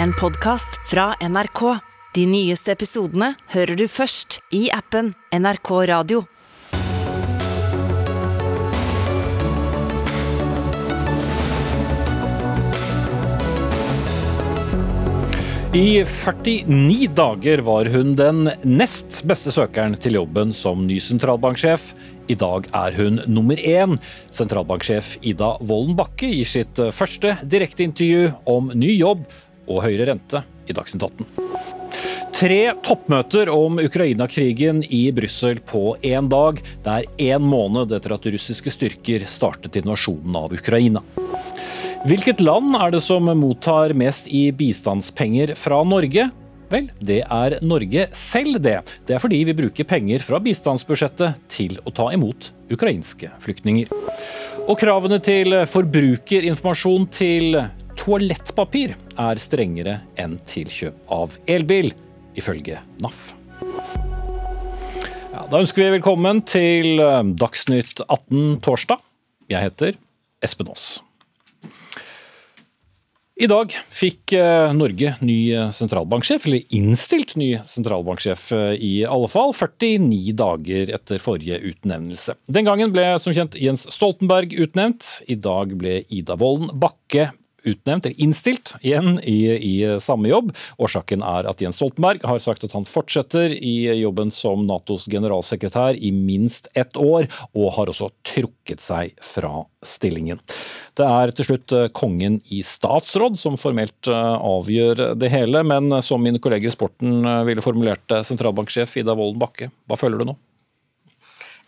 en podkast fra NRK. De nyeste episodene hører du først i appen NRK Radio. I 49 dager var hun den nest beste søkeren til jobben som ny sentralbanksjef. I dag er hun nummer én. Sentralbanksjef Ida Wolden Bakke gir sitt første direkteintervju om ny jobb og høyere rente i Dagsnytt 18. Tre toppmøter om Ukraina-krigen i Brussel på én dag. Det er én måned etter at russiske styrker startet invasjonen av Ukraina. Hvilket land er det som mottar mest i bistandspenger fra Norge? Vel, det er Norge selv, det. Det er fordi vi bruker penger fra bistandsbudsjettet til å ta imot ukrainske flyktninger. Og kravene til forbrukerinformasjon til toalettpapir er strengere enn til kjøp av elbil, ifølge NAF. Ja, da ønsker vi velkommen til Dagsnytt 18 torsdag. Jeg heter Espen Aas. I dag fikk eh, Norge ny eh, sentralbanksjef, eller innstilt ny sentralbanksjef eh, i alle fall, 49 dager etter forrige utnevnelse. Den gangen ble som kjent Jens Stoltenberg utnevnt. I dag ble Ida Wolden Bakke utnevnt, eller innstilt, igjen i, i, samme jobb. Årsaken er at Jens Stoltenberg har sagt at han fortsetter i jobben som Natos generalsekretær i minst ett år, og har også trukket seg fra stillingen. Det er til slutt kongen i statsråd som formelt eh, avgjør det hele, men som mine kolleger i sporten eh, ville formulert sentralbanksjef Ida Wolden Bakke, hva føler du nå?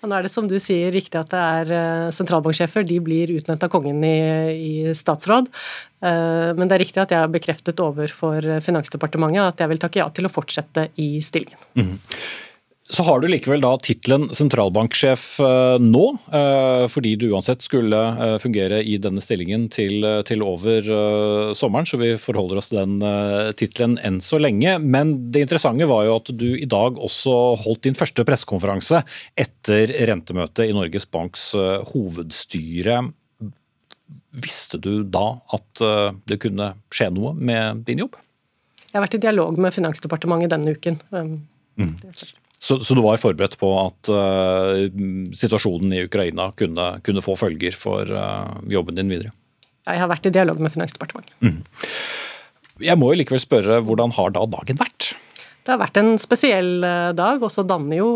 Nå er det som du sier riktig at det er eh, sentralbanksjefer. De blir utnevnt av kongen i, i, statsråd. Eh, men det er riktig at jeg har bekreftet overfor Finansdepartementet at jeg vil takke ja til å fortsette i stillingen. Mm. Så har du likevel da tittelen sentralbanksjef eh, nå, eh, fordi du uansett skulle eh, fungere i denne stillingen til, til over sommeren, så vi forholder oss til den tittelen enn så lenge. Men det interessante var jo at du i dag også holdt din første pressekonferanse etter rentemøtet i Norges Banks hovedstyre. Visste du da at det kunne skje noe med din jobb? Jeg har vært i dialog med Finansdepartementet denne uken. Um, mm. Så, så, du var forberedt på at uh, situasjonen i Ukraina kunne, kunne få følger for uh, jobben din videre? Jeg har vært i dialog med Finansdepartementet. Mm. Jeg må jo likevel spørre, hvordan har da dagen vært? Det har vært en spesiell eh, dag, og så danner jo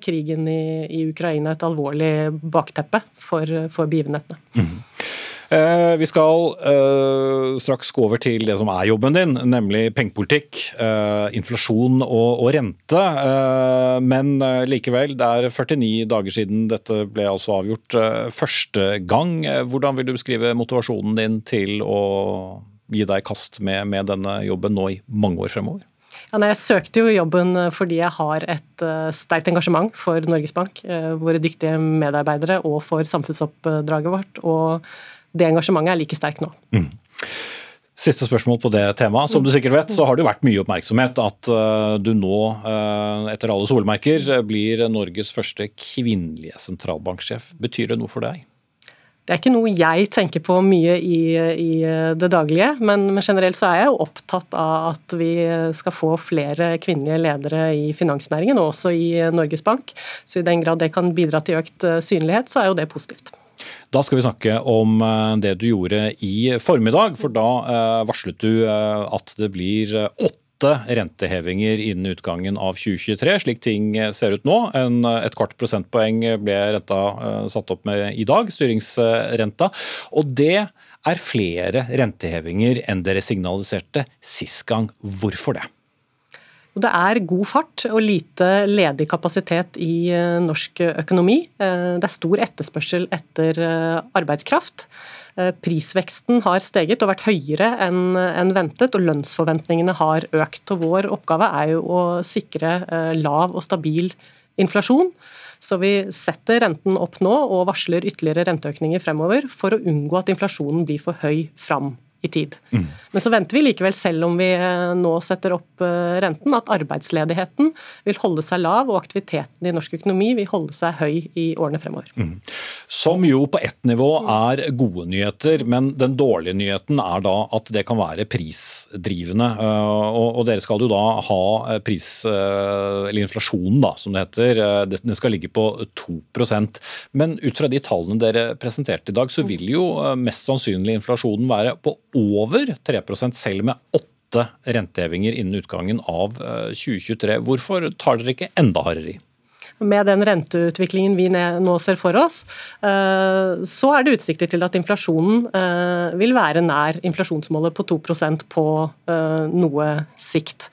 krigen i, i Ukraina et alvorlig bakteppe for, for begivenhetene. Mm. Eh, vi skal eh, straks gå over til det som er jobben din, nemlig pengepolitikk, eh, inflasjon og, rente. Men likevel, det er 49 dager siden dette ble altså avgjort første gang. Hvordan vil du beskrive motivasjonen din til å gi deg kast med, med denne jobben nå i mange år fremover? Ja, nei, jeg søkte jo jobben fordi jeg har et sterkt engasjement for Norges Bank, våre dyktige medarbeidere og for samfunnsoppdraget vårt. Og det engasjementet er like sterkt nå. Mm. Siste spørsmål på det temaet. Som du sikkert vet, så har det vært mye oppmerksomhet at uh, du nå, uh, etter alle solmerker, blir Norges første kvinnelige sentralbanksjef. Betyr det noe for deg? Det er ikke noe jeg tenker på mye i, i det daglige, men, men, generelt så er jeg jo opptatt av at vi skal få flere kvinnelige ledere i finansnæringen, og også i Norges Bank. Så i den grad det kan bidra til økt eh, synlighet, så er jo det positivt. Da skal vi snakke om eh, det du gjorde i formiddag, for da eh, varslet du eh, at det blir åtte rentehevinger innen utgangen av 2023, slik ting ser ut nå. En, et kvart prosentpoeng ble renta satt opp med i dag, styringsrenta. Og det er flere rentehevinger enn dere signaliserte sist gang. Hvorfor det? Det er god fart og lite ledig kapasitet i eh, norsk økonomi. Eh, det er stor etterspørsel etter eh, arbeidskraft. Prisveksten har steget og vært høyere enn ventet, og lønnsforventningene har økt. Og vår oppgave er jo å sikre lav og stabil inflasjon. Så vi setter renten opp nå og varsler ytterligere renteøkninger fremover for å unngå at inflasjonen blir for høy fram i tid. Mm. Men så venter vi likevel, selv om vi eh, nå setter opp eh, renten, at arbeidsledigheten vil holde seg lav og aktiviteten i norsk økonomi vil holde seg høy i årene fremover. Mm. Som jo på ett nivå er gode nyheter, men den dårlige nyheten er da at det kan være prisdrivende. Eh, og dere skal jo da ha pris, eller inflasjonen, da, som det heter, den skal ligge på 2% Men ut fra de tallene dere presenterte i dag, så vil jo mest sannsynlig inflasjonen være på over 3 selv med åtte rentehevinger innen utgangen av 2023. Eh, Hvorfor tar dere ikke enda hardere i? med den renteutviklingen vi nå ser for oss, eh, så er det utsikter til at inflasjonen eh, vil være nær inflasjonsmålet på 2% på noe sikt.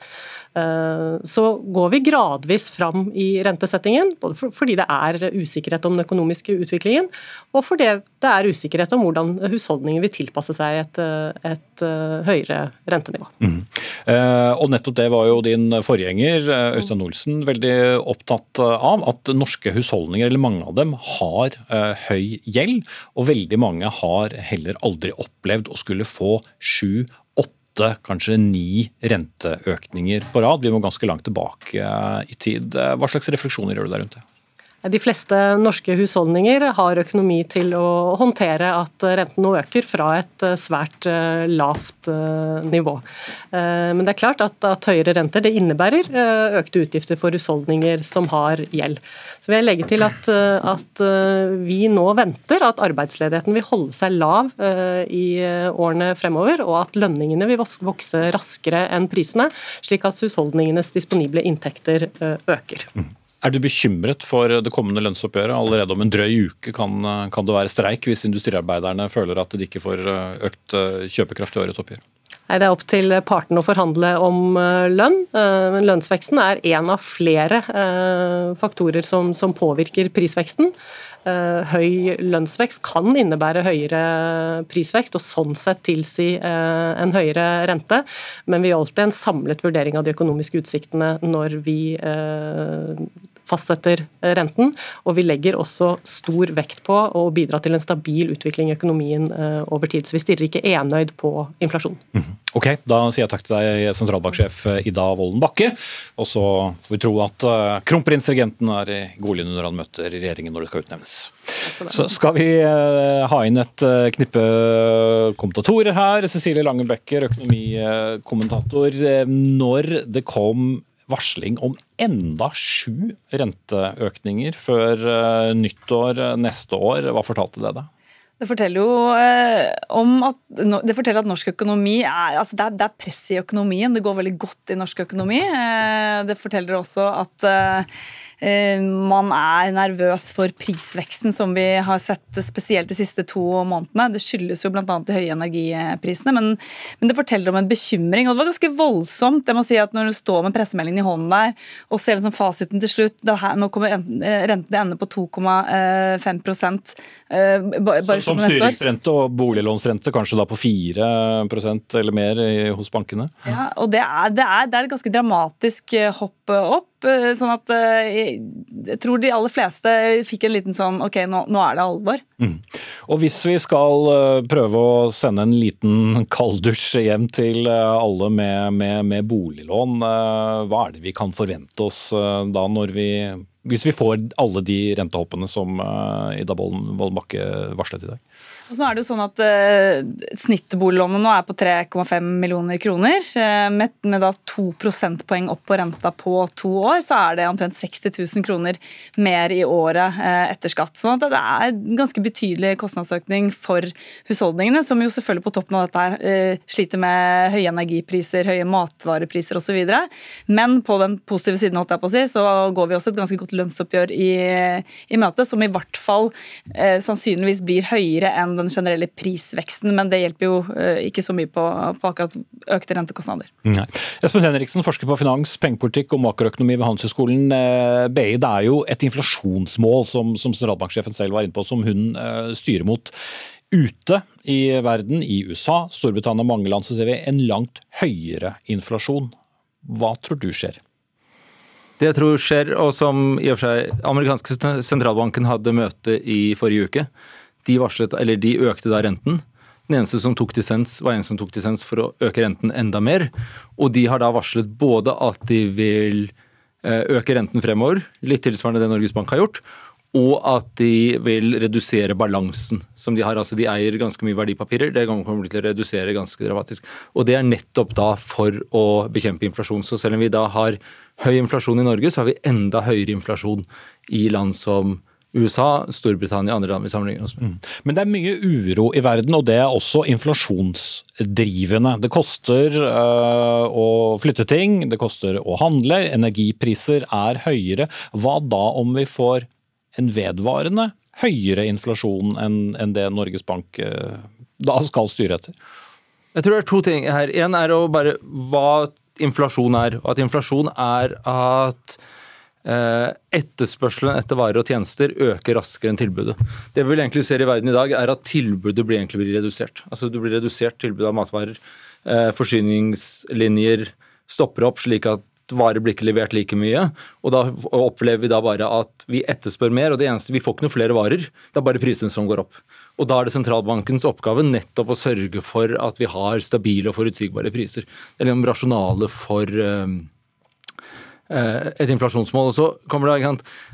Eh, så går vi gradvis fram i rentesettingen, både fordi det er usikkerhet om den økonomiske utviklingen, og fordi det er usikkerhet om hvordan husholdningen vil tilpasse seg et, et eh, høyere rentenivå. Mm. Og nettopp det var jo din forgjenger Øystein Olsen veldig opptatt av, at norske husholdninger, eller mange av dem, har høy gjeld, og veldig mange har heller aldri opplevd å skulle få sju åtte, kanskje ni renteøkninger på rad. Vi må ganske langt tilbake i tid. Hva slags refleksjoner gjør du der rundt det? De fleste norske husholdninger har økonomi til å håndtere at renten nå øker fra et eh, svært eh, lavt eh, nivå. Men det er klart at, at høyere renter det innebærer økte utgifter for husholdninger som har gjeld. Så vil jeg legge til at, at vi nå venter at arbeidsledigheten vil holde seg lav i årene fremover, og at lønningene vil vokse raskere enn prisene, slik at husholdningenes disponible inntekter øker. Er du bekymret for det kommende lønnsoppgjøret? Allerede om en drøy uke kan, kan det være streik hvis industriarbeiderne føler at de ikke får eh, økt eh, kjøpekraft i årets oppgjør? Nei, Det er opp til partene å forhandle om eh, lønn. Men lønnsveksten er en av flere faktorer som, som påvirker prisveksten. Høy lønnsvekst kan innebære høyere prisvekst og sånn sett tilsi en høyere rente, men vi gjør alltid en samlet vurdering av de økonomiske utsiktene når vi fastsetter renten. Og vi legger også stor vekt på å bidra til en stabil utvikling i økonomien eh, over tid. Så vi stirrer ikke enøyd på inflasjon. Mhm. Ok, da sier jeg takk til deg, sentralbanksjef Ida Wolden Bakke. Og så får vi tro at uh, kronprinsregenten er i godlyden når han møter regjeringen når det skal utnevnes. Så skal vi ha inn et knippe kommentatorer her. Cecilie Langenbecker, økonomikommentator. Når det kom varsling om enda sju renteøkninger før eh, nyttår neste år. Hva fortalte det deg? Det forteller jo eh, om at, det forteller at norsk økonomi er, altså det, er, det er press i økonomien. Det går veldig godt i norsk økonomi. Eh, det forteller også at Eh, man er nervøs for prisveksten som vi har sett spesielt de siste to månedene. Det skyldes jo bl.a. de høye energiprisene, men, men, det forteller om en bekymring. og Det var ganske voldsomt det må si at når du står med pressemeldingen i hånden der og ser liksom fasiten til slutt her, Nå kommer renten til ende på 2,5 bare, bare Som styringsrente og boliglånsrente kanskje da på 4% eller mer hos bankene? Ja, og det er, det er, det er et ganske dramatisk hopp opp. Eh, sånn at eh, jeg tror de aller fleste fikk en liten sånn OK, nå, nå er det alvor. Mm. Og hvis vi skal eh, prøve å sende en liten kalddusj hjem til alle med, med, med, boliglån, hva er det vi kan forvente oss da når vi hvis vi får alle de rentehoppene som Ida Bollen Bakke varslet i dag? Og så er det jo sånn at uh, Snittboliglånet nå er på 3,5 millioner kroner. Uh, med, med, da to prosentpoeng opp på renta på to år, så er det omtrent 60 000 kroner mer i året uh, etter skatt. Så det er en ganske betydelig kostnadsøkning for husholdningene, som jo selvfølgelig på toppen av dette her sliter med høye energipriser, høye matvarepriser osv. Men på den positive siden holdt jeg på å si, så går vi også et ganske godt lønnsoppgjør i, i møte, som i hvert fall sannsynligvis blir høyere enn den generelle prisveksten, men det hjelper jo eh, ikke så mye på, på akkurat økte rentekostnader. Nei. Espen Henriksen, forsker på finans, pengepolitikk og makroøkonomi ved Handelshøyskolen eh, BI. Det er jo et inflasjonsmål som, som sentralbanksjefen selv var inne på, som hun uh, styrer mot. Ute i verden, i USA, Storbritannia og mange land, så ser vi en langt høyere inflasjon. Hva tror du skjer? Det jeg tror skjer, og som i og for seg amerikanske sentralbanken hadde møte i forrige uke, de, varslet, de økte da renten. Den eneste som tok dissens, var en som tok dissens for å øke renten enda mer. Og de har da varslet både at de vil eh, øke renten fremover, litt tilsvarende det Norges Bank har gjort, og at de vil redusere balansen som de har. Altså De eier ganske mye verdipapirer. Det kommer til å redusere ganske dramatisk. Og det er nettopp da for å bekjempe inflasjon. Så selv om vi da har høy inflasjon i Norge, så har vi enda høyere inflasjon i land som USA, Storbritannia og andre land vi sammenligner oss med. Mm. Men det er mye uro i verden, og det er også inflasjonsdrivende. Det koster øh, å flytte ting, det koster å handle, energipriser er høyere. Hva da om vi får en vedvarende høyere inflasjon enn en det Norges Bank øh, da skal styre etter? Jeg tror det er to ting her. En er å bare hva inflasjon er. Og at inflasjon er at etterspørselen etter varer og tjenester øker raskere enn tilbudet. Det vi egentlig ser i verden i dag, er at tilbudet blir egentlig blir redusert. Altså Det blir redusert tilbud av matvarer. Eh, forsyningslinjer stopper opp slik at varer blir ikke levert like mye. Og da opplever vi da bare at vi etterspør mer, og det eneste vi får ikke noe flere varer. Det er bare prisene som går opp. Og da er det sentralbankens oppgave nettopp å sørge for at vi har stabile og forutsigbare priser. Det er liksom rasjonale for eh, Eh, et inflasjonsmål. Og, så kommer det,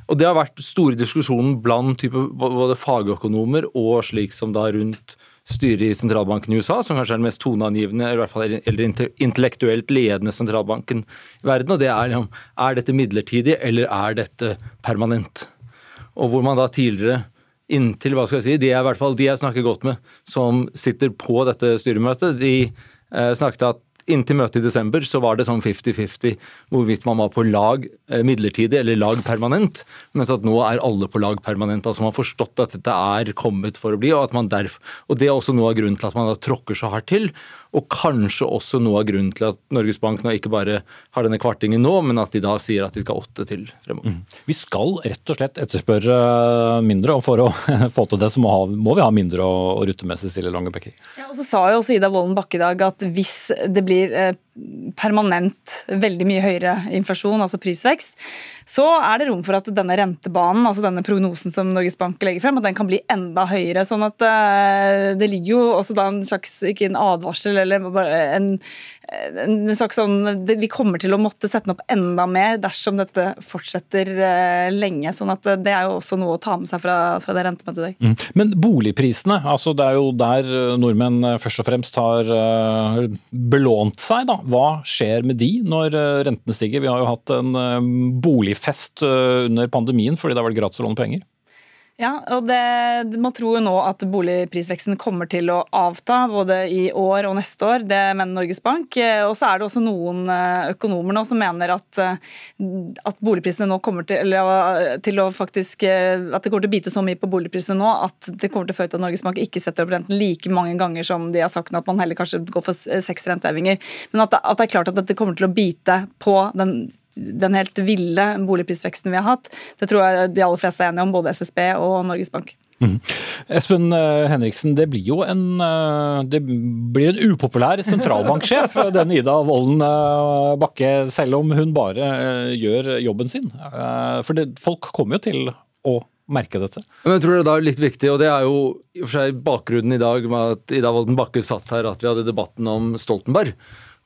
og det har vært store diskusjoner blant både fagøkonomer og slik som da rundt styret i sentralbanken i USA, som kanskje er den mest toneangivende eller, i hvert fall, eller intellektuelt ledende sentralbanken i verden. og det Er er dette midlertidig, eller er dette permanent? Og hvor man da tidligere inntil hva skal jeg si, de er i hvert fall de jeg snakker godt med, som sitter på dette styremøtet, de eh, snakket at Inntil møtet i desember så var det sånn 50-50 hvorvidt man var på lag eh, midlertidig eller lag permanent, mens at nå er alle på lag permanent. Altså Man har forstått at dette er kommet for å bli, og, at man derf, og det er også noe av grunnen til at man da tråkker så hardt til. Og kanskje også noe av grunnen til at Norges Bank nå ikke bare har denne kvartingen nå, men at de da sier at de skal åtte til fremover. Mm. Vi skal rett og slett etterspørre mindre, og for å få til det så må, ha, må vi ha mindre å, å rutte med, Cecilie Lange Bekker. Ja, og så sa jo også Ida Wolden Bakke i dag at hvis det blir eh, permanent veldig mye høyere inflasjon, altså prisvekst, så er det rom for at denne rentebanen, altså denne prognosen som Norges Bank legger frem, at den kan bli enda høyere. sånn at uh, Det ligger jo også da en slags ikke en advarsel eller en, en slags sånn Vi kommer til å måtte sette den opp enda mer dersom dette fortsetter uh, lenge. sånn at det er jo også noe å ta med seg fra, fra det rentemøtet i dag. Mm. Men boligprisene, altså det er jo der nordmenn først og fremst har belånt seg. da. Hva skjer med de når rentene stiger? Vi har jo hatt en boligfest under pandemien fordi det har vært gratis å låne penger. Ja, og det, Man tror jo nå at boligprisveksten kommer til å avta både i år og neste år. Det mener Norges Bank. Og så er det også noen eh, økonomer nå som mener at, eh, at boligprisene nå kommer til, eller, til å faktisk eh, at det kommer til å bite så mye på boligprisene nå at det kommer til å føre til at Norges Bank ikke setter opp renten like mange ganger som de har sagt nå, at man heller kanskje går for seks rentehevinger. Men at det, at det er klart at dette kommer til å bite på den den helt ville boligprisveksten vi har hatt. Det tror jeg de aller fleste er enige om, både SSB og Norges Bank. Mm. Espen eh, Henriksen, det blir jo en, eh, det blir en upopulær sentralbanksjef, den Ida Wolden eh, Bakke, selv om hun bare gjør jobben sin. For det, folk kommer jo til å merke dette. Men jeg tror det er litt viktig, og det er jo i og for seg bakgrunnen i dag med at Ida Wolden Bakke satt her, at vi hadde debatten om Stoltenberg.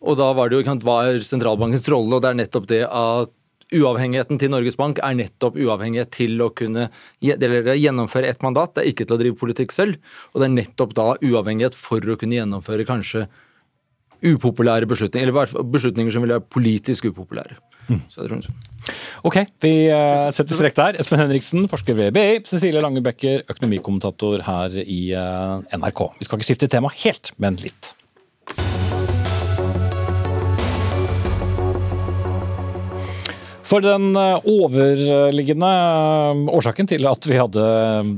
Og da var det jo hva er sentralbankens rolle, og det er nettopp det at uavhengigheten til Norges Bank er nettopp uavhengighet til å kunne gjennomføre et mandat. Det er ikke til å drive politikk selv. Og det er nettopp da uavhengighet for å kunne gjennomføre kanskje upopulære beslutninger, eller beslutninger som vil være politisk upopulære. Mm. Ok, vi eh, setter strek der. Espen Henriksen, forsker ved BI. Cecilie Lange Bekker, økonomikommentator her i eh, NRK. Vi skal ikke skifte tema helt, men litt. For den eh, overliggende eh, årsaken til at vi hadde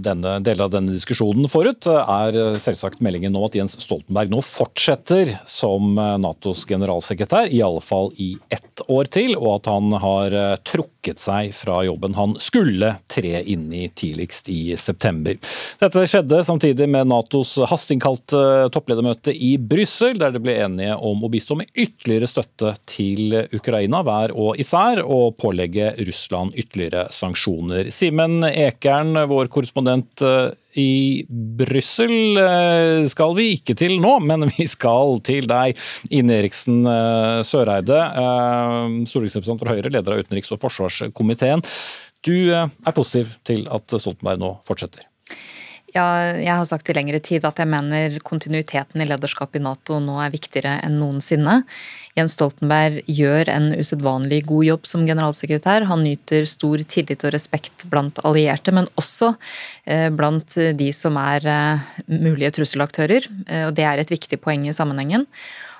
denne delen av denne diskusjonen forut, er selvsagt meldingen nå at Jens Stoltenberg nå fortsetter som eh, Natos generalsekretær, i alle fall i ett år til, og at han har trukket seg fra jobben han skulle tre inn i tidligst i september. Dette skjedde samtidig med Natos hasteinnkalte toppledermøte i Brussel, der det ble enige om å bistå med ytterligere støtte til Ukraina hver og især. og pålegge Russland ytterligere sanksjoner. Simen Ekern, vår korrespondent i Brussel eh, skal vi ikke til nå, men vi skal til deg, Ine Eriksen eh, Søreide, eh, stortingsrepresentant for Høyre, leder av utenriks- og forsvarskomiteen. Du er positiv til at Stoltenberg nå fortsetter? Ja, jeg har sagt i lengre tid at jeg mener kontinuiteten i lederskapet i Nato nå er viktigere enn noensinne. Jens Stoltenberg gjør en usedvanlig god jobb som generalsekretær. Han nyter stor tillit og respekt blant allierte, men også eh, blant de som er eh, mulige trusselaktører. Eh, og Det er et viktig poeng i sammenhengen.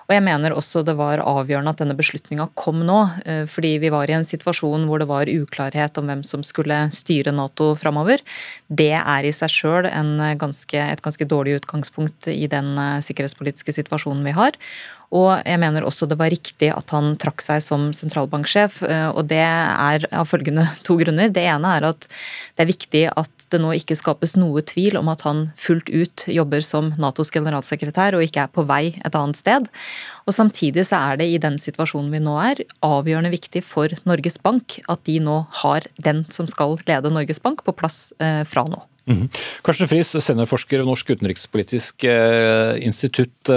Og jeg mener også det var avgjørende at denne beslutninga kom nå, eh, fordi vi var i en situasjon hvor det var uklarhet om hvem som skulle styre Nato framover. Det er i seg sjøl et ganske dårlig utgangspunkt i den eh, sikkerhetspolitiske situasjonen vi har. Og jeg mener også det var riktig at han trakk seg som sentralbanksjef. Eh, og det er av følgende to grunner. Det ene er at det er viktig at det nå ikke skapes noe tvil om at han fullt ut jobber som Natos generalsekretær og ikke er på vei et annet sted. Og samtidig så er det i den situasjonen vi nå er, avgjørende viktig for Norges Bank at de nå har den som skal lede Norges Bank, på plass eh, fra nå. Mm -hmm. Karsten Friis, seniorforsker ved Norsk utenrikspolitisk eh, institutt.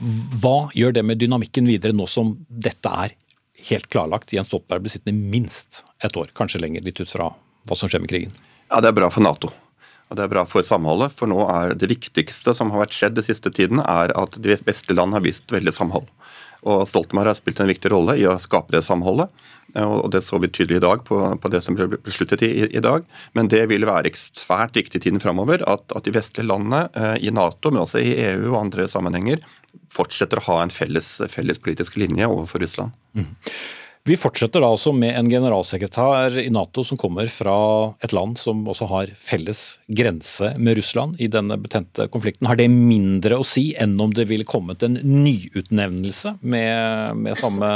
Hva gjør det med dynamikken videre nå som dette er helt klarlagt? Jens Stoltenberg blir sittende minst et år, kanskje lenger, litt ut fra hva som skjer med krigen. Ja, Det er bra for Nato. Og det er bra for samholdet, for nå er det viktigste som har vært skjedd de siste tiden, er at de beste land har vist veldig samhold. Og Stoltenberg har spilt en viktig rolle i å skape det samholdet. og Det så vi tydelig i dag på, på det som ble besluttet i, i, dag. Men det vil være svært viktig i tiden framover at, at, de vestlige landene eh, i Nato, men også i EU og andre sammenhenger, fortsetter å ha en felles, felles politisk linje overfor Russland. Mm. Vi fortsetter da også med en generalsekretær i Nato som kommer fra et land som også har felles grense med Russland i denne betente konflikten. Har det mindre å si enn om det ville kommet en nyutnevnelse med, med samme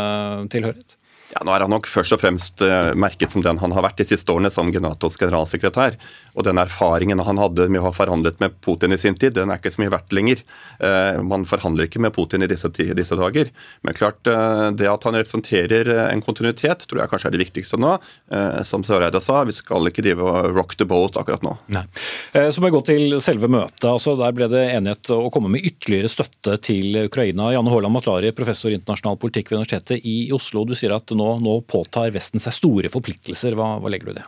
tilhørighet? Ja, nå er han nok først og fremst uh, merket som den han har vært de siste årene som Genatos generalsekretær. Og den erfaringen han hadde med å ha forhandlet med Putin i sin tid, den er ikke så mye verdt lenger. Uh, man forhandler ikke med Putin i disse, disse dager. Men klart, uh, det at han representerer en kontinuitet, tror jeg kanskje er det viktigste nå. som Søreide sa, vi skal ikke drive og rock the boat akkurat nå. Nei. Så må jeg gå til selve møtet. Altså, der ble det enighet å komme med ytterligere støtte til Ukraina. Janne Haaland Matlari, professor i internasjonal politikk ved Universitetet i Oslo. Du sier at nå, nå påtar Vesten seg store forpliktelser. Hva, hva legger du i det?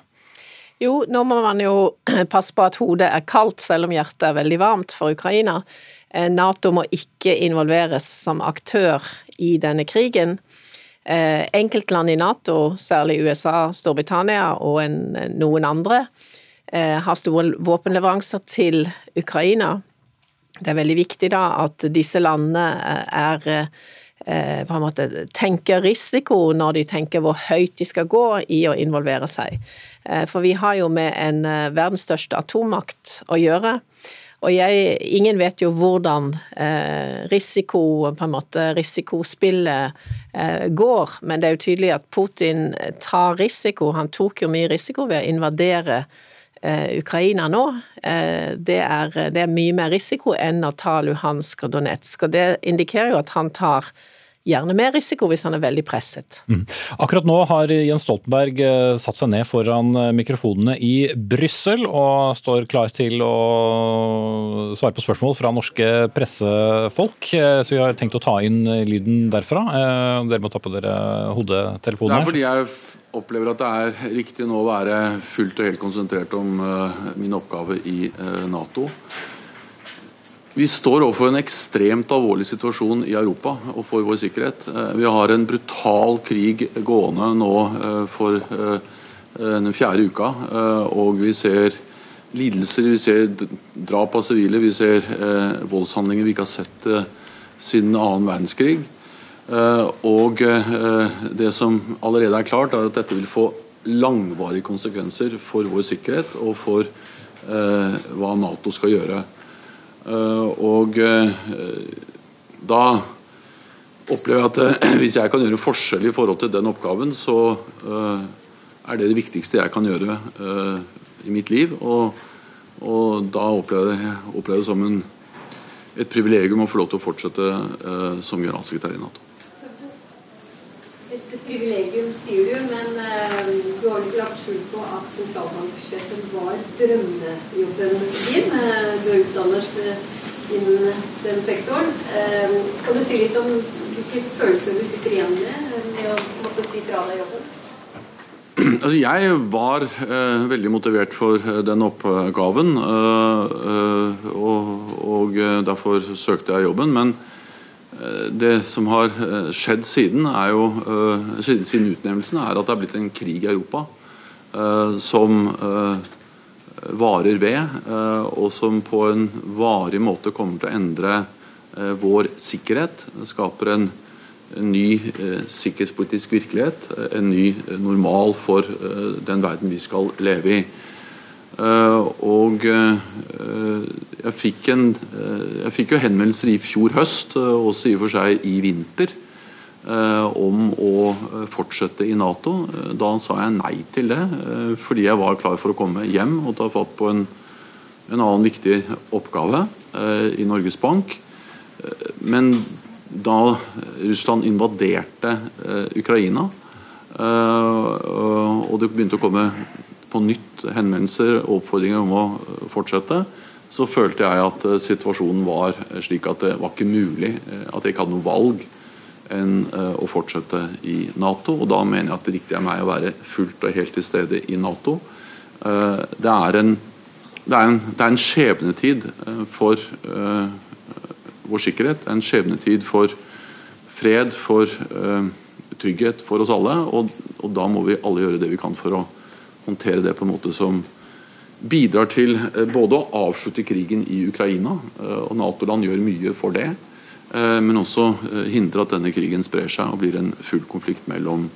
Jo, nå må man jo passe på at hodet er kaldt, selv om hjertet er veldig varmt for Ukraina. Eh, Nato må ikke involveres som aktør i denne krigen. Eh, enkeltland i Nato, særlig USA, Storbritannia og en, noen andre, eh, har store våpenleveranser til Ukraina. Det er veldig viktig da at disse landene er Eh, på en måte tenker risiko når de tenker hvor høyt de skal gå i å involvere seg. Eh, for vi har jo med en eh, verdens største atommakt å gjøre. Og jeg, ingen vet jo hvordan risiko, på en måte, risikospillet går, men det er jo tydelig at Putin tar risiko. Han tok jo mye risiko ved å invadere Ukraina nå. Det er, det er, mye mer risiko enn å ta Luhansk og Donetsk. Og det indikerer jo at han tar gjerne mer risiko hvis han er veldig presset. Mm. Akkurat nå har Jens Stoltenberg eh, satt seg ned foran eh, mikrofonene i Brussel og står klar til å svare på spørsmål fra norske pressefolk. Eh, så vi har tenkt å ta inn lyden derfra. Dere må ta på dere hodetelefonene. Det er fordi jeg opplever at det er riktig nå å være fullt og helt konsentrert om min oppgave i Nato. Vi står overfor en ekstremt alvorlig situasjon i Europa og for vår sikkerhet. Eh, vi har en brutal krig gående nå eh, for eh, den fjerde uka. Og vi ser lidelser, vi ser drap av sivile, vi ser voldshandlinger vi ikke har sett siden annen verdenskrig. Og det som allerede er klart, er at dette vil få langvarige konsekvenser for vår sikkerhet og for hva Nato skal gjøre. Eh, og eh, da opplever jeg at eh, hvis jeg kan gjøre forskjell i forhold til den oppgaven, så er det det viktigste jeg kan gjøre i mitt liv. Og, og da opplever jeg, det som en, et privilegium å få lov til å fortsette som generalsekretær i Nato. Privilegium, sier du, men uh, du har ikke lagt skjul på at sentralbanksjefen var drømmejobben din. Uh, du er utdannet innen den sektoren. Uh, kan du si litt om hvilke følelser du sitter igjen med med å måtte si fra deg jobben? Altså, jeg var eh, veldig motivert for eh, den oppgaven, eh, og, og, derfor søkte jeg jobben. Men det som har skjedd siden, jo, siden utnevnelsen, er at det er blitt en krig i Europa som varer ved, og som på en varig måte kommer til å endre vår sikkerhet. Skaper en ny eh, sikkerhetspolitisk virkelighet, eh, en ny eh, normal for eh, den verden vi skal leve i. Eh, og eh, jeg fikk, en, jeg fikk jo henvendelser i fjor høst, også i og for seg i vinter, om å fortsette i Nato. Da sa jeg nei til det, fordi jeg var klar for å komme hjem og ta fatt på en, en annen viktig oppgave i Norges Bank. Men da Russland invaderte Ukraina, og det begynte å komme på nytt henvendelser og oppfordringer om å fortsette, så følte jeg at uh, situasjonen var slik at det var ikke mulig, at jeg ikke hadde noe valg enn å fortsette i Nato. Og da mener jeg at det riktige er meg å være fullt og helt til stede i Nato. Det er en, det er en, det er en skjebnetid for vår sikkerhet, en skjebnetid for fred, for trygghet for oss alle. Og, og, da må vi alle gjøre det vi kan for å håndtere det på en måte som bidrar til uh, både å avslutte krigen i Ukraina, uh, og Nato-land gjør mye for det, men også hindre at denne krigen sprer seg og blir en full konflikt mellom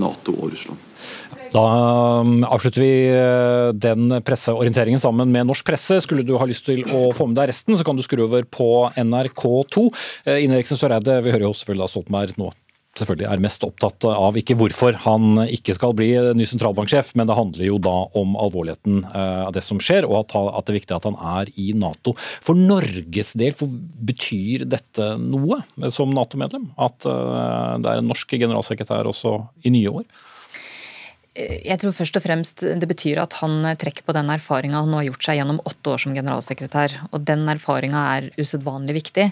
Nato og Russland. Da um, avslutter vi den presseorienteringen sammen med norsk presse. Skulle du ha lyst til å få med deg resten, så kan du skru over på NRK2. Uh, Ine Eriksen Søreide, vi hører jo selvfølgelig da Stoltenberg nå selvfølgelig er mest opptatt av ikke hvorfor han ikke skal bli ny sentralbanksjef, men det handler jo da om alvorligheten uh, av det som skjer, og at, det er viktig at han er i Nato. For Norges del, betyr dette noe som Nato-medlem? At det er en norsk generalsekretær også i nye år? Jeg tror først og fremst det betyr at han trekker på den erfaringa han nå har gjort seg gjennom åtte år som generalsekretær. Og den erfaringa er usedvanlig viktig.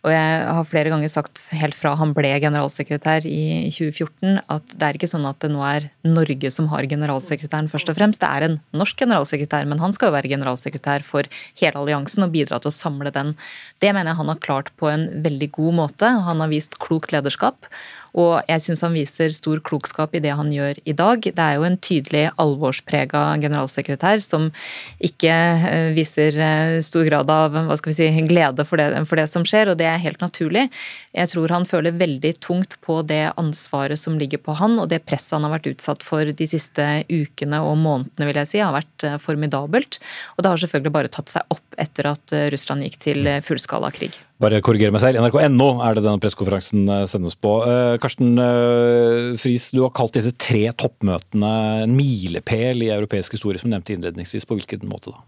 Og jeg har flere ganger sagt helt fra han ble generalsekretær i 2014 at det er ikke sånn at det nå er Norge som har generalsekretæren først og fremst. Det er en norsk generalsekretær, men han skal jo være generalsekretær for hele alliansen og bidra til å samle den. Det mener jeg han har klart på en veldig god måte. Han har vist klokt lederskap. Og jeg syns han viser stor klokskap i det han gjør i dag. Det er jo en tydelig alvorsprega generalsekretær som ikke eh, viser eh, stor grad av hva skal vi si, glede for det, for det som skjer, og det er helt naturlig. Jeg tror han føler veldig tungt på det ansvaret som ligger på han, og det presset han har vært utsatt for de siste ukene og månedene, vil jeg si, har vært eh, formidabelt. Og det har selvfølgelig bare tatt seg opp etter at Russland gikk til fullskala krig. Bare korrigere meg selv. NRK.no er det denne pressekonferansen eh, sendes på. Eh, Karsten eh, Friis, du har kalt disse tre toppmøtene en milepæl i europeisk historie, som du nevnte innledningsvis. På hvilken måte da?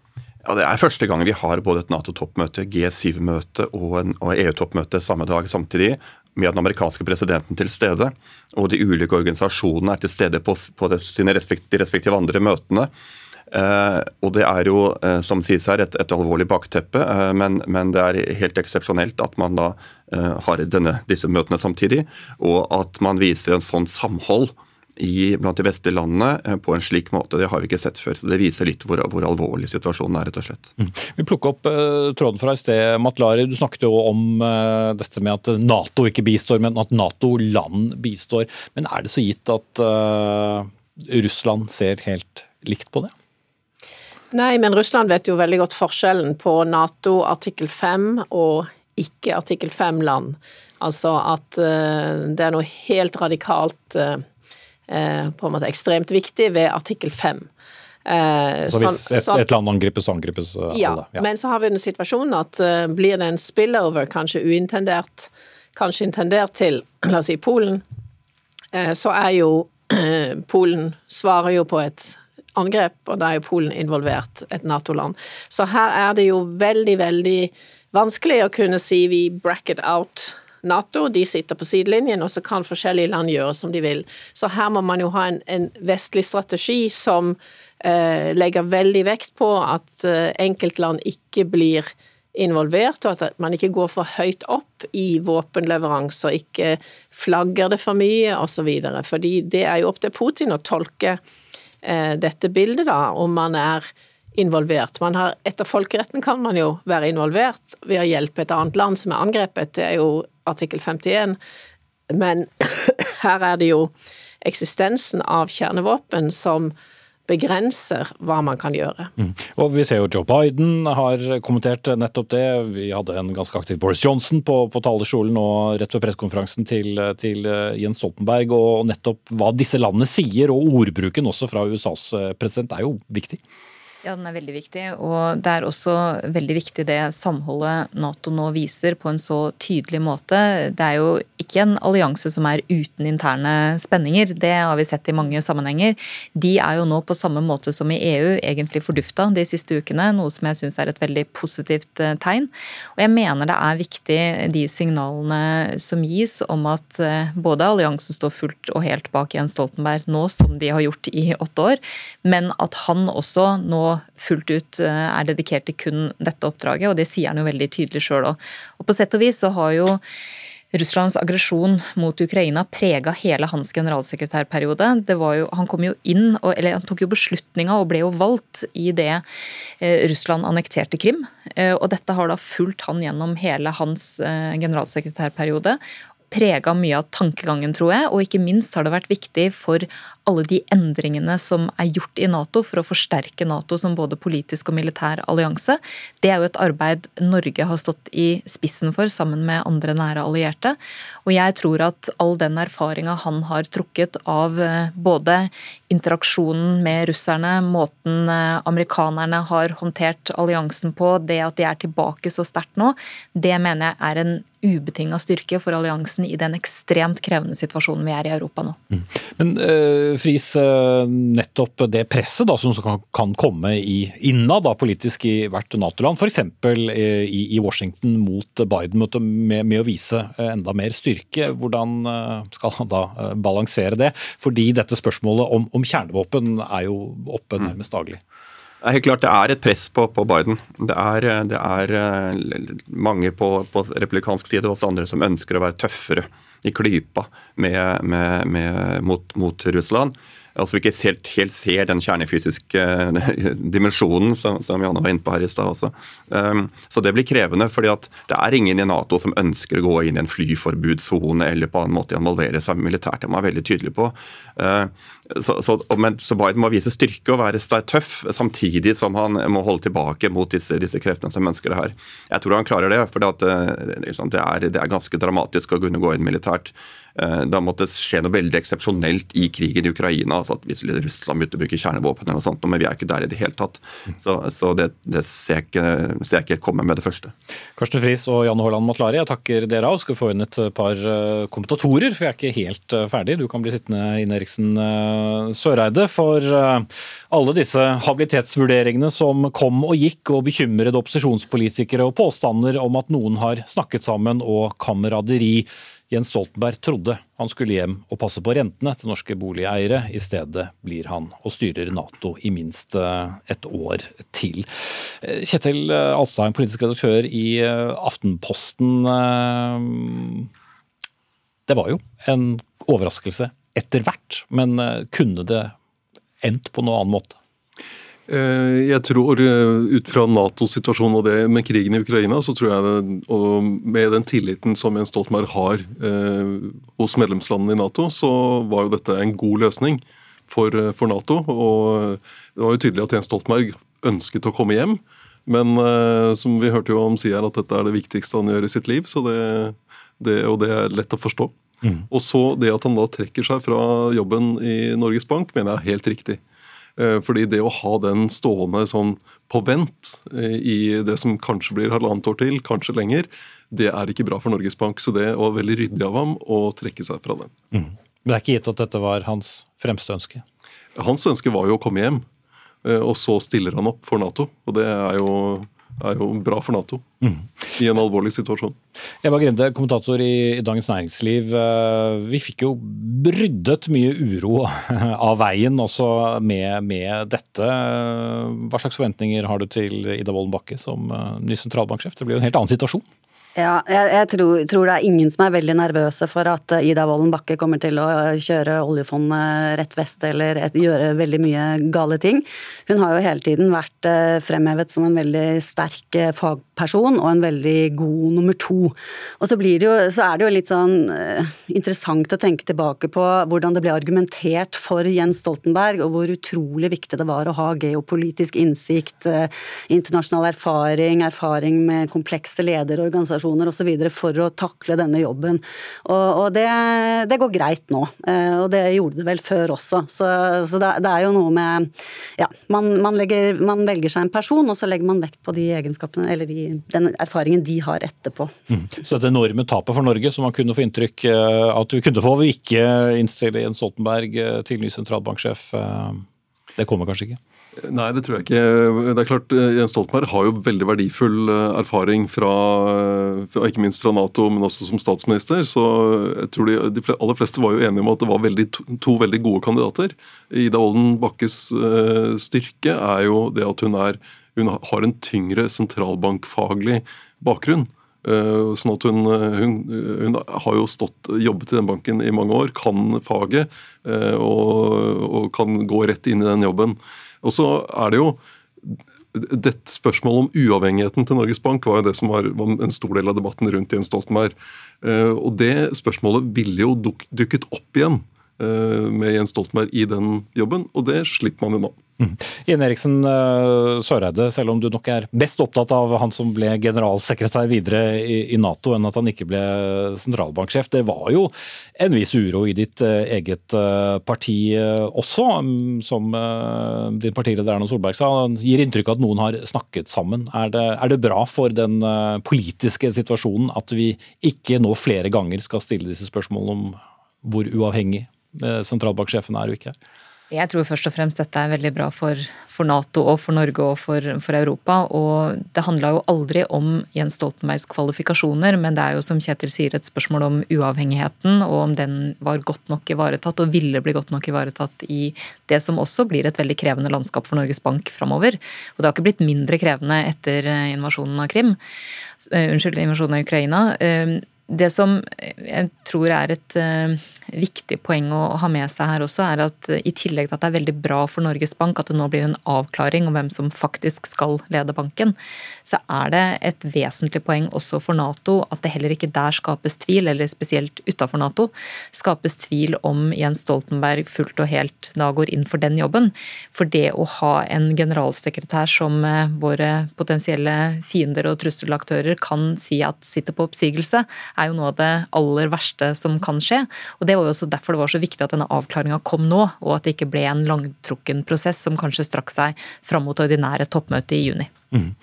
Ja, Det er første gang vi har både et Nato-toppmøte, G7-møte og, og EU-toppmøte samme dag samtidig, med den amerikanske presidenten til stede. Og de ulike organisasjonene er til stede på, på sine respektive andre møtene. Uh, og det er jo, uh, som sies her, et, et alvorlig bakteppe, uh, men, men, det er helt eksepsjonelt at man da har denne, disse møtene samtidig, og at man viser en sånn samhold i, blant de beste landene på en slik måte. Det har vi ikke sett før. så Det viser litt hvor, hvor alvorlig situasjonen er, rett og slett. Mm. Vi plukker opp tråden fra i sted, Matlari. Du snakket jo om dette med at Nato ikke bistår, men at Nato-land bistår. Men er det så gitt at Russland ser helt likt på det? Nei, men Russland vet jo veldig godt forskjellen på Nato artikkel 5 og ikke artikkel 5-land. Altså at uh, det er noe helt radikalt uh, uh, på en måte ekstremt viktig ved artikkel 5. så hvis et, et, land angripes, så angripes ja, alle? Ja, men så har vi den situasjonen at blir det en spillover, kanskje uintendert, kanskje intendert til la oss si Polen, så er jo Polen svarer jo på et angrep, og da er jo Polen involvert, et Nato-land. Så her er det jo veldig, veldig vanskelig å kunne si vi bracket out Nato. De sitter på sidelinjen, og så kan forskjellige land gjøre som de vil. Så her må man jo ha en, en vestlig strategi som eh, legger veldig vekt på at eh, enkeltland ikke blir involvert, og at man ikke går for høyt opp i våpenleveranser, ikke flagger det for mye osv. Fordi det er jo opp til Putin å tolke eh, dette bildet, da, om man er involvert. Man har, etter folkeretten kan man jo være involvert ved å hjelpe et annet land som er angrepet, det er jo artikkel 51. Men her er det jo eksistensen av kjernevåpen som begrenser hva man kan gjøre. Mm. Og Vi ser jo Joe Biden har kommentert nettopp det. Vi hadde en ganske aktiv Boris Johnson på, på talerstolen og rett før pressekonferansen til, til, eh, Jens Stoltenberg. Og nettopp hva disse landene sier, og ordbruken også fra USAs eh, president, er jo viktig. Ja, den er veldig viktig. Og det er også veldig viktig det samholdet Nato nå viser på en så tydelig måte. Det er jo ikke en allianse som er uten interne spenninger. Det har vi sett i mange sammenhenger. De er jo nå på samme måte som i EU egentlig fordufta de siste ukene, noe som jeg syns er et veldig positivt eh, tegn. Og jeg mener det er viktig de signalene som gis om at eh, både alliansen står fullt og helt bak Jens Stoltenberg nå, som de har gjort i åtte år, men at han også nå fullt ut eh, er dedikert til kun dette oppdraget, og det sier han jo veldig tydelig sjøl òg. Og på sett og vis så har jo Russlands aggresjon mot Ukraina prega hele hans generalsekretærperiode. Jo, han kom jo inn, eller han tok jo beslutninga og ble jo valgt i det eh, Russland annekterte Krim. Eh, og dette har da fulgt han gjennom hele hans generalsekretærperiode prega mye av tankegangen, tror jeg. Og ikke minst har det vært viktig for alle de endringene som er gjort i Nato for å forsterke Nato som både politisk og militær allianse. Det er jo et arbeid Norge har stått i spissen for sammen med andre nære allierte. Og jeg tror at all den erfaringa han har trukket av eh, både interaksjonen med russerne, måten eh, amerikanerne har håndtert alliansen på, det at de er tilbake så sterkt nå, det mener jeg er en ubetinga styrke for alliansen i den ekstremt krevende situasjonen vi er i Europa nå. Mm. Men uh Friis, eh, nettopp det presset da, som kan komme i, innad da, politisk i hvert Nato-land, f.eks. I, i Washington mot Biden med, med, å vise eh, enda mer styrke. Hvordan eh, skal han da balansere det? Fordi dette spørsmålet om, om kjernevåpen er jo oppe mm. nærmest daglig. Det er helt klart det er et press på, på Biden. Det er, det er mange på, på republikansk side og også andre som ønsker å være tøffere i klypa med, med, med, mot, mot, Russland. Altså Vi ikke helt, helt ser den kjernefysiske dimensjonen som, som Janne var inne på her i stad også. Um, så det blir krevende, fordi at det er ingen i Nato som ønsker å gå inn i en flyforbudssone eller på en måte involvere seg militært. Det må være veldig tydelig på. Uh, så, så, men, så, Biden må vise styrke og være tøff, samtidig som han må holde tilbake mot disse, disse kreftene som ønsker det her. Jeg tror han klarer det, for det, det, er, det er ganske dramatisk å kunne gå inn militært. Eh, da måtte det skje noe veldig eksepsjonelt i krigen i Ukraina. altså at Hvis Russland begynte å bruke kjernevåpen, eller noe sånt, men vi er ikke der i det hele tatt. Så, så det, det, ser, jeg ikke, ser jeg ikke komme med det første. Karsten Friis og Janne Haaland Matlari, jeg takker dere av. Skal få inn et par eh, kommentatorer, for jeg er ikke helt eh, ferdig. Du kan bli sittende, Ine Eriksen Søreide. For alle disse habilitetsvurderingene som kom og gikk, og bekymrede opposisjonspolitikere og påstander om at noen har snakket sammen og kameraderi Jens Stoltenberg trodde han skulle hjem og passe på rentene til norske boligeiere. I stedet blir han og styrer Nato i minst eh, et år til. Eh, Kjetil eh, Alstheim, politisk redaktør i Aftenposten. Det var jo en overraskelse etter hvert, men kunne det endt på noen annen måte? Eh, jeg tror eh, ut fra Natos situasjon og det med krigen i Ukraina, så tror jeg og med den tilliten som Jens Stoltenberg har eh, hos medlemslandene i Nato, så var jo dette en god løsning for, for, Nato. Og det var jo tydelig at Jens Stoltenberg ønsket å komme hjem. Men som vi hørte jo om sier at dette er det viktigste han gjør i sitt liv, det, det, og det er lett å forstå. Mm. Og så det at han da trekker seg fra jobben i Norges Bank, mener jeg er helt riktig. Eh, fordi det å ha den stående sånn på vent eh, i det som kanskje blir halvannet år til, kanskje lenger, det er ikke bra for Norges Bank. Så det var veldig ryddig av ham å trekke seg fra den. Mm. Det er ikke gitt at dette var hans fremste ønske? Hans ønske var jo å komme hjem, eh, og så stiller han opp for Nato. Og det er jo er jo bra for Nato mm. i en alvorlig situasjon. Eva Grende, kommentator i Dagens Næringsliv. Eh, vi fikk jo ryddet mye uro av veien også med, med, dette. Hva slags forventninger har du til Ida Wolden Bakke som eh, ny sentralbanksjef? Det blir jo en helt annen situasjon? Ja, jeg, jeg tror, tror, det er ingen som er veldig nervøse for at Ida Wolden Bakke kommer til å kjøre oljefondet rett vest eller et, gjøre veldig mye gale ting. Hun har jo hele tiden vært eh, fremhevet som en veldig sterk eh, fagperson og en veldig god nummer to. Og så, det jo, så er det jo litt sånn uh, interessant å tenke tilbake på hvordan det ble argumentert for Jens Stoltenberg, og hvor utrolig viktig det var å ha geopolitisk innsikt, uh, internasjonal erfaring, erfaring med komplekse lederorganisasjoner organisasjoner osv. for å takle denne jobben. Og, og det, det, går greit nå. Eh, og det gjorde det vel før også. Så, så det, det, er jo noe med Ja, man, man, legger, man, velger seg en person, og så legger man vekt på de egenskapene eller de, den erfaringen de har etterpå. Mm. Så dette enorme tapet for Norge, som man kunne få inntrykk eh, at vi kunne få ved ikke innstille Jens Stoltenberg eh, til ny sentralbanksjef, det kommer kanskje ikke? Nei, det tror jeg ikke. Det er klart, eh, Jens Stoltenberg har jo veldig verdifull eh, erfaring fra, fra, ikke minst fra Nato, men også som statsminister. Så jeg tror de, de aller fleste var jo enige om at det var veldig, to, to veldig gode kandidater. Ida Olden Bakkes styrke er jo det at hun, er, hun har en tyngre sentralbankfaglig bakgrunn. Uh, sånn at hun, hun, hun, har jo stått, jobbet i den banken i mange år, kan faget og, og, kan gå rett inn i den jobben. Og så er det jo dette Spørsmålet om uavhengigheten til Norges Bank var jo det som var, en stor del av debatten rundt Jens Stoltenberg. Eh, og Det spørsmålet ville jo dukket opp igjen eh, med Jens Stoltenberg i den jobben, og det slipper man nå. Mm. Ine Eriksen uh, Søreide, selv om du nok er best opptatt av han som ble generalsekretær videre i, Nato, enn at han ikke ble sentralbanksjef. Det var jo en viss uro i ditt uh, eget parti også, um, som din partileder Erna Solberg sa. Gir inntrykk av at noen har snakket sammen. Er det, er det bra for den politiske situasjonen at vi ikke nå flere ganger skal stille disse spørsmålene om hvor uavhengig sentralbanksjefen er jo ikke? Jeg tror først og fremst dette er veldig bra for, for Nato og for Norge og for, for Europa. Og det handla jo aldri om Jens Stoltenbergs kvalifikasjoner, men det er jo som Kjetil sier et spørsmål om uavhengigheten, og om den var godt nok ivaretatt og ville bli godt nok ivaretatt i det som også blir et veldig krevende landskap for Norges Bank framover. Og det har ikke blitt mindre krevende etter invasjonen av Krim. Uh, unnskyld, invasjonen av Ukraina. Det som jeg tror er et uh, viktig poeng å ha med seg her også, er at uh, i tillegg til at det er veldig bra for Norges Bank at det nå blir en avklaring om hvem som faktisk skal lede banken, så er det et vesentlig poeng også for Nato at det heller ikke der skapes tvil, eller spesielt utafor Nato, skapes tvil om Jens Stoltenberg fullt og helt da går inn for den jobben. For det å ha en generalsekretær som uh, våre potensielle fiender og trusselaktører kan si at sitter på oppsigelse, er jo noe av det aller verste som kan skje. Og Det var jo også derfor det var så viktig at denne avklaringa kom nå, og at det ikke ble en langtrukken prosess som kanskje strakk seg fram mot ordinære toppmøte i juni. Mm.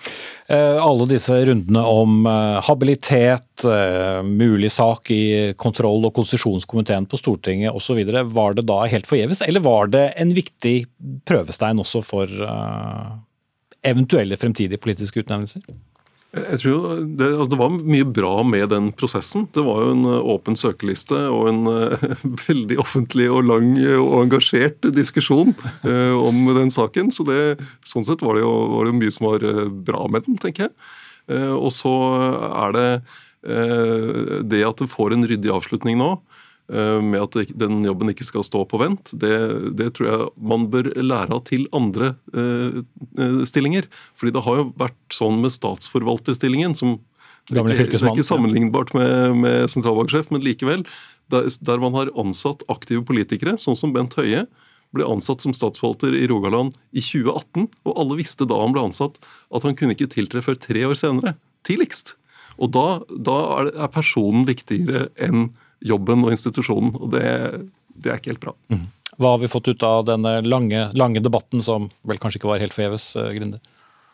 Eh, alle disse rundene om eh, habilitet, eh, mulig sak i kontroll- og konsesjonskomiteen på Stortinget osv. Var det da helt forgjeves, eller var det en viktig prøvestein også for eventuelle fremtidige politiske utnevnelser? Jeg tror det, altså det, var mye bra med den prosessen. Det var jo en eh, åpen søkeliste og en uh, veldig offentlig og lang og engasjert diskusjon om den saken. Så det, sånn sett var det, jo, var det mye som var bra med den, tenker jeg. Og så er det det at det får en ryddig avslutning nå. Eh, med at den jobben ikke skal stå på vent, det, det, tror jeg man bør lære av til andre eh, eh, stillinger. Fordi det har jo vært sånn med statsforvalterstillingen, som det er, ikke, det er ikke sammenlignbart med, med sentralbanksjef, men likevel. Der, der, man har ansatt aktive politikere, sånn som Bent Høie ble ansatt som statsforvalter i Rogaland i 2018, og alle visste da han ble ansatt at han kunne ikke tiltre før tre år senere. Tidligst. Og da, da er personen viktigere enn jobben og institusjonen. og det, det er ikke helt bra. Mm. Hva har vi fått ut av denne lange, lange, debatten, som vel kanskje ikke var helt forgjeves, eh, Grinde?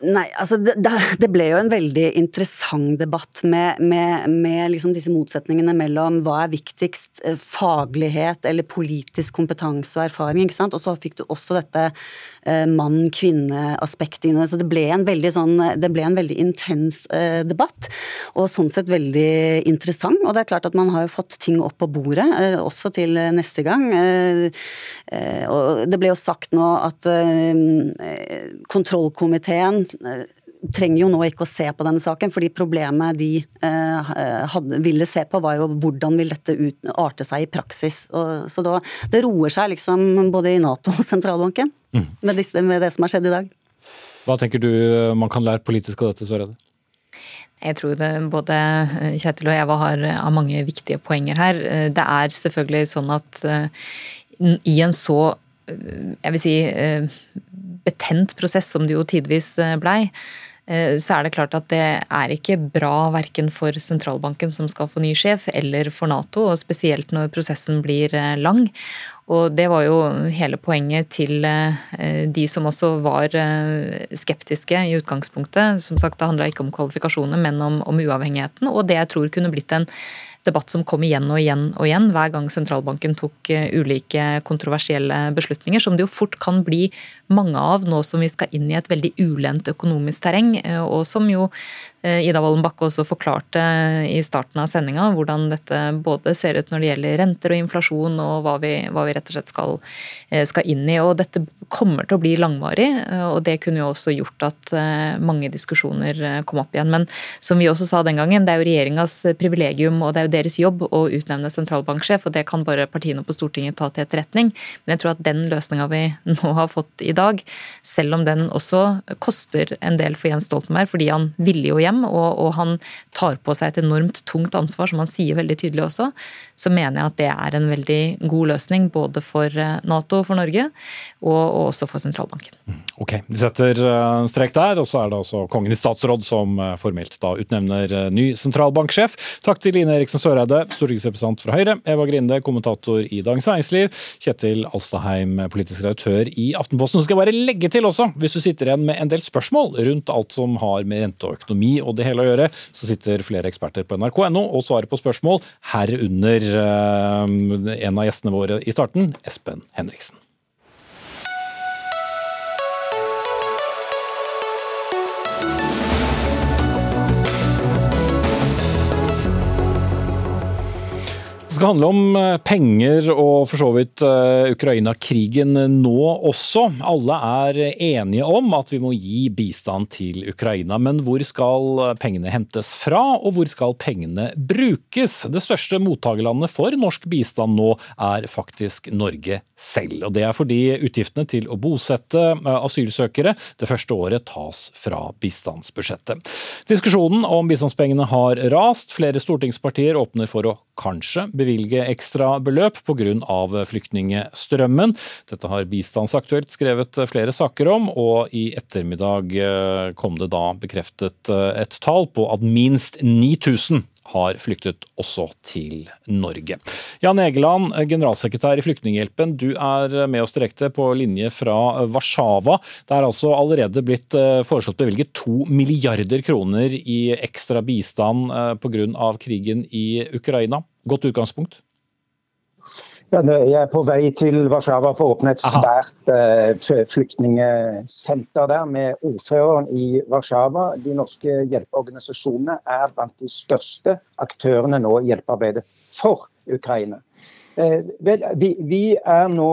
Nei, altså det, det, ble jo en veldig interessant debatt med, med, med liksom disse motsetningene mellom hva er viktigst, eh, faglighet eller politisk kompetanse og erfaring. ikke sant? Og så fikk du også dette eh, mann-kvinne-aspektet inne. Så det ble en veldig sånn, det ble en veldig intens eh, debatt, og sånn sett veldig interessant. Og det er klart at man har jo fått ting opp på bordet, også til neste gang. Og det ble jo sagt nå at kontrollkomiteen trenger jo nå ikke å se på denne saken, fordi problemet de eh, hadde, ville se på, var jo hvordan vil dette ut, arte seg i praksis. Og, så da, det roer seg liksom både i Nato og sentralbanken mm. med, disse, med, det som har skjedd i dag. Hva tenker du eh, man kan lære politisk av dette, Søreide? Jeg tror det, både Kjetil og Eva har, har mange viktige poenger her. Det er selvfølgelig sånn at i en så jeg vil si betent prosess som det jo tidvis eh, blei, eh, så er det klart at det er ikke bra verken for sentralbanken som skal få ny sjef, eller for Nato, og spesielt når prosessen blir eh, lang. Og det var jo hele poenget til de som også var skeptiske i utgangspunktet. Som sagt, det handla ikke om kvalifikasjoner, men om, om uavhengigheten. Og det jeg tror kunne blitt en debatt som kom igjen og igjen og igjen hver gang sentralbanken tok eh, ulike kontroversielle beslutninger, som det jo fort kan bli mange av nå som vi skal inn i et veldig ulendt økonomisk terreng, eh, og som jo Ida Wolden Bakke også forklarte i starten av sendinga hvordan dette både ser ut når det gjelder renter og inflasjon, og hva vi, hva vi rett og slett skal, eh, skal, inn i. Og dette kommer til å bli langvarig, eh, og det kunne jo også gjort at mange diskusjoner kom opp igjen. Men som vi også sa den gangen, det er jo regjeringas privilegium og det er jo deres jobb å utnevne sentralbanksjef, og det kan bare partiene på Stortinget ta til etterretning. Men jeg tror at den løsninga vi nå har fått i dag, selv om den også koster en del for Jens Stoltenberg, fordi han ville jo hjem, og, og, han tar på seg et enormt tungt ansvar, som han sier veldig tydelig også, så mener jeg at det er en veldig god løsning både for eh, Nato og for Norge, og, og også for sentralbanken. Mm, ok, Vi setter uh, strek der, og så er det altså Kongen i statsråd som uh, formelt da utnevner ny sentralbanksjef. Takk til Line Eriksen Søreide, stortingsrepresentant fra Høyre, Eva Grinde, kommentator i Dagens Næringsliv, Kjetil Alstaheim, politisk redaktør i Aftenposten. Så skal jeg bare legge til også, hvis du sitter igjen med en del spørsmål rundt alt som har med rente og økonomi og det hele å gjøre, så sitter flere eksperter på nrk.no og svarer på spørsmål, herunder en av gjestene våre i starten, Espen Henriksen. Det skal handle om eh, penger og for så vidt eh, Ukraina-krigen nå også. Alle er enige om at vi må gi bistand til Ukraina, men hvor skal pengene hentes fra, og hvor skal pengene brukes? Det største mottakerlandet for norsk bistand nå er faktisk Norge selv. Og Det er fordi utgiftene til å bosette eh, asylsøkere det første året tas fra bistandsbudsjettet. Diskusjonen om bistandspengene har rast. Flere stortingspartier åpner for å kanskje bevilge ekstra beløp pga. flyktningstrømmen. Dette har Bistandsaktuelt skrevet flere saker om, og i ettermiddag eh, kom det da bekreftet eh, et tall på at minst 9000 har flyktet også til Norge. Jan Egeland, generalsekretær i Flyktninghjelpen, du er med oss direkte på linje fra Warszawa. Det er altså allerede blitt eh, foreslått bevilget to milliarder kroner i ekstra bistand pga. krigen i Ukraina. Godt utgangspunkt? Ja, jeg er på vei til Warszawa for å åpne et svært uh, flyktningsenter der med ordføreren i Warszawa. De norske hjelpeorganisasjonene er blant de største aktørene nå i hjelpearbeidet for Ukraina. Eh, vel, vi, vi, er nå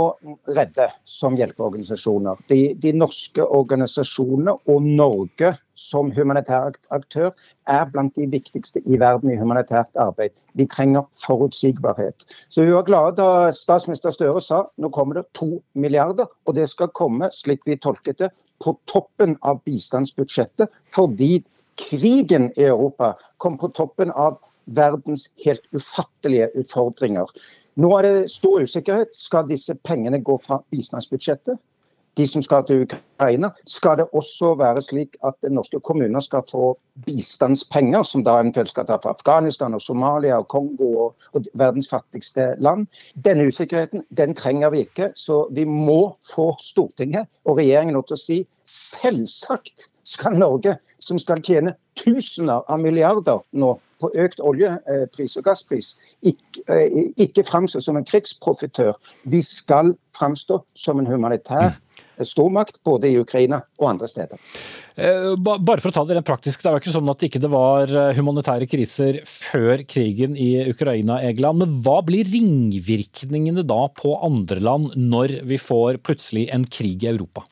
redde som hjelpeorganisasjoner. De, de, norske organisasjonene og Norge som humanitær aktør er blant de viktigste i verden i humanitært arbeid. Vi trenger forutsigbarhet. Så Vi var glade da statsminister Støre sa nå kommer det to milliarder, og det skal komme, slik vi tolket det, på toppen av bistandsbudsjettet, fordi krigen i Europa kom på toppen av verdens helt ufattelige utfordringer. Nå er det stor usikkerhet. Skal disse pengene gå fra bistandsbudsjettet? De som skal til Ukraina. Skal det også være slik at norske kommuner skal få bistandspenger, som da eventuelt skal ta fra Afghanistan og Somalia og Kongo og, og verdens fattigste land? Denne usikkerheten den trenger vi ikke. Så vi må få Stortinget og regjeringen til å si selvsagt skal Norge, som skal tjene tusener av milliarder nå på økt oljepris og gasspris, ikke, eh, ikke framstå som en krigsprofitør. Vi skal framstå som en humanitær stormakt både i Ukraina og andre steder. Eh, bare for å ta Det rent praktisk, det er jo ikke sånn at det ikke var eh, humanitære kriser før krigen i Ukraina, Egeland. Men hva blir ringvirkningene da på andre land når vi får plutselig en krig i Europa?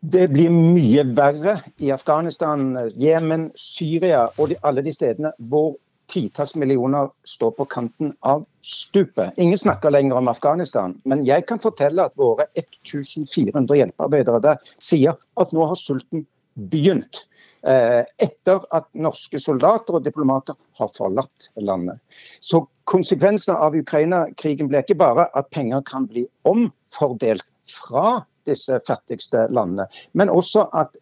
Det blir mye verre i Afghanistan, Jemen, Syria og de, alle de stedene hvor titalls millioner står på kanten av stupet. Ingen snakker lenger om Afghanistan, men jeg kan fortelle at våre 1400 hjelpearbeidere der sier at nå har sulten begynt. Eh, etter at norske soldater og diplomater har forlatt landet. Så konsekvensene av Ukraina-krigen ble ikke bare at penger kan bli omfordelt fra disse fattigste landene. Men også at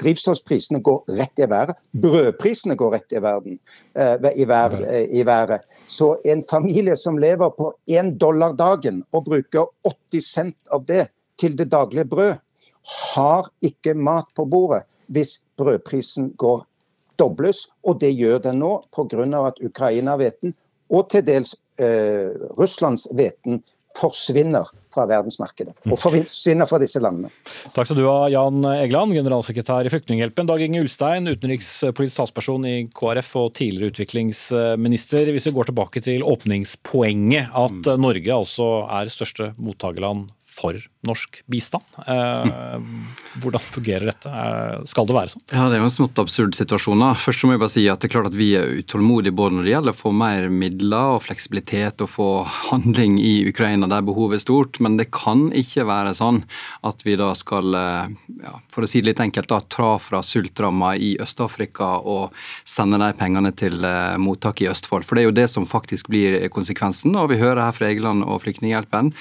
drivstoffprisene går rett i været. Brødprisene går rett i, verden, eh, i, vær, eh, i været. Så en familie som lever på én dollar dagen og bruker 80 cent av det til det daglige brød, har ikke mat på bordet hvis brødprisen går dobles. Og det gjør den nå pga. at Ukraina-hveten og til dels eh, Russlands hveten forsvinner fra verdensmarkedet. Og forsvinner fra disse landene. Takk skal du ha, Jan Egeland, generalsekretær i Flyktninghjelpen. Dag Inge Ulstein, utenrikspolitisk talsperson i KrF og tidligere utviklingsminister. Hvis vi går tilbake til åpningspoenget, at Norge altså er største mottakerland for norsk bistand. Eh, hvordan fungerer dette? Eh, skal det være sånn? Ja, Det er jo en smått absurd situasjon. da. Først må jeg bare si at det er klart at Vi er utålmodige både når det gjelder å få mer midler og fleksibilitet og få handling i Ukraina der behovet er stort, men det kan ikke være sånn at vi da skal eh, ja, for å si det litt enkelt, da, tra fra sultramma i Øst-Afrika og sende de pengene til mottak i Østfold. For Det er jo det som faktisk blir konsekvensen. og Vi hører her fra Egeland og Flyktninghjelpen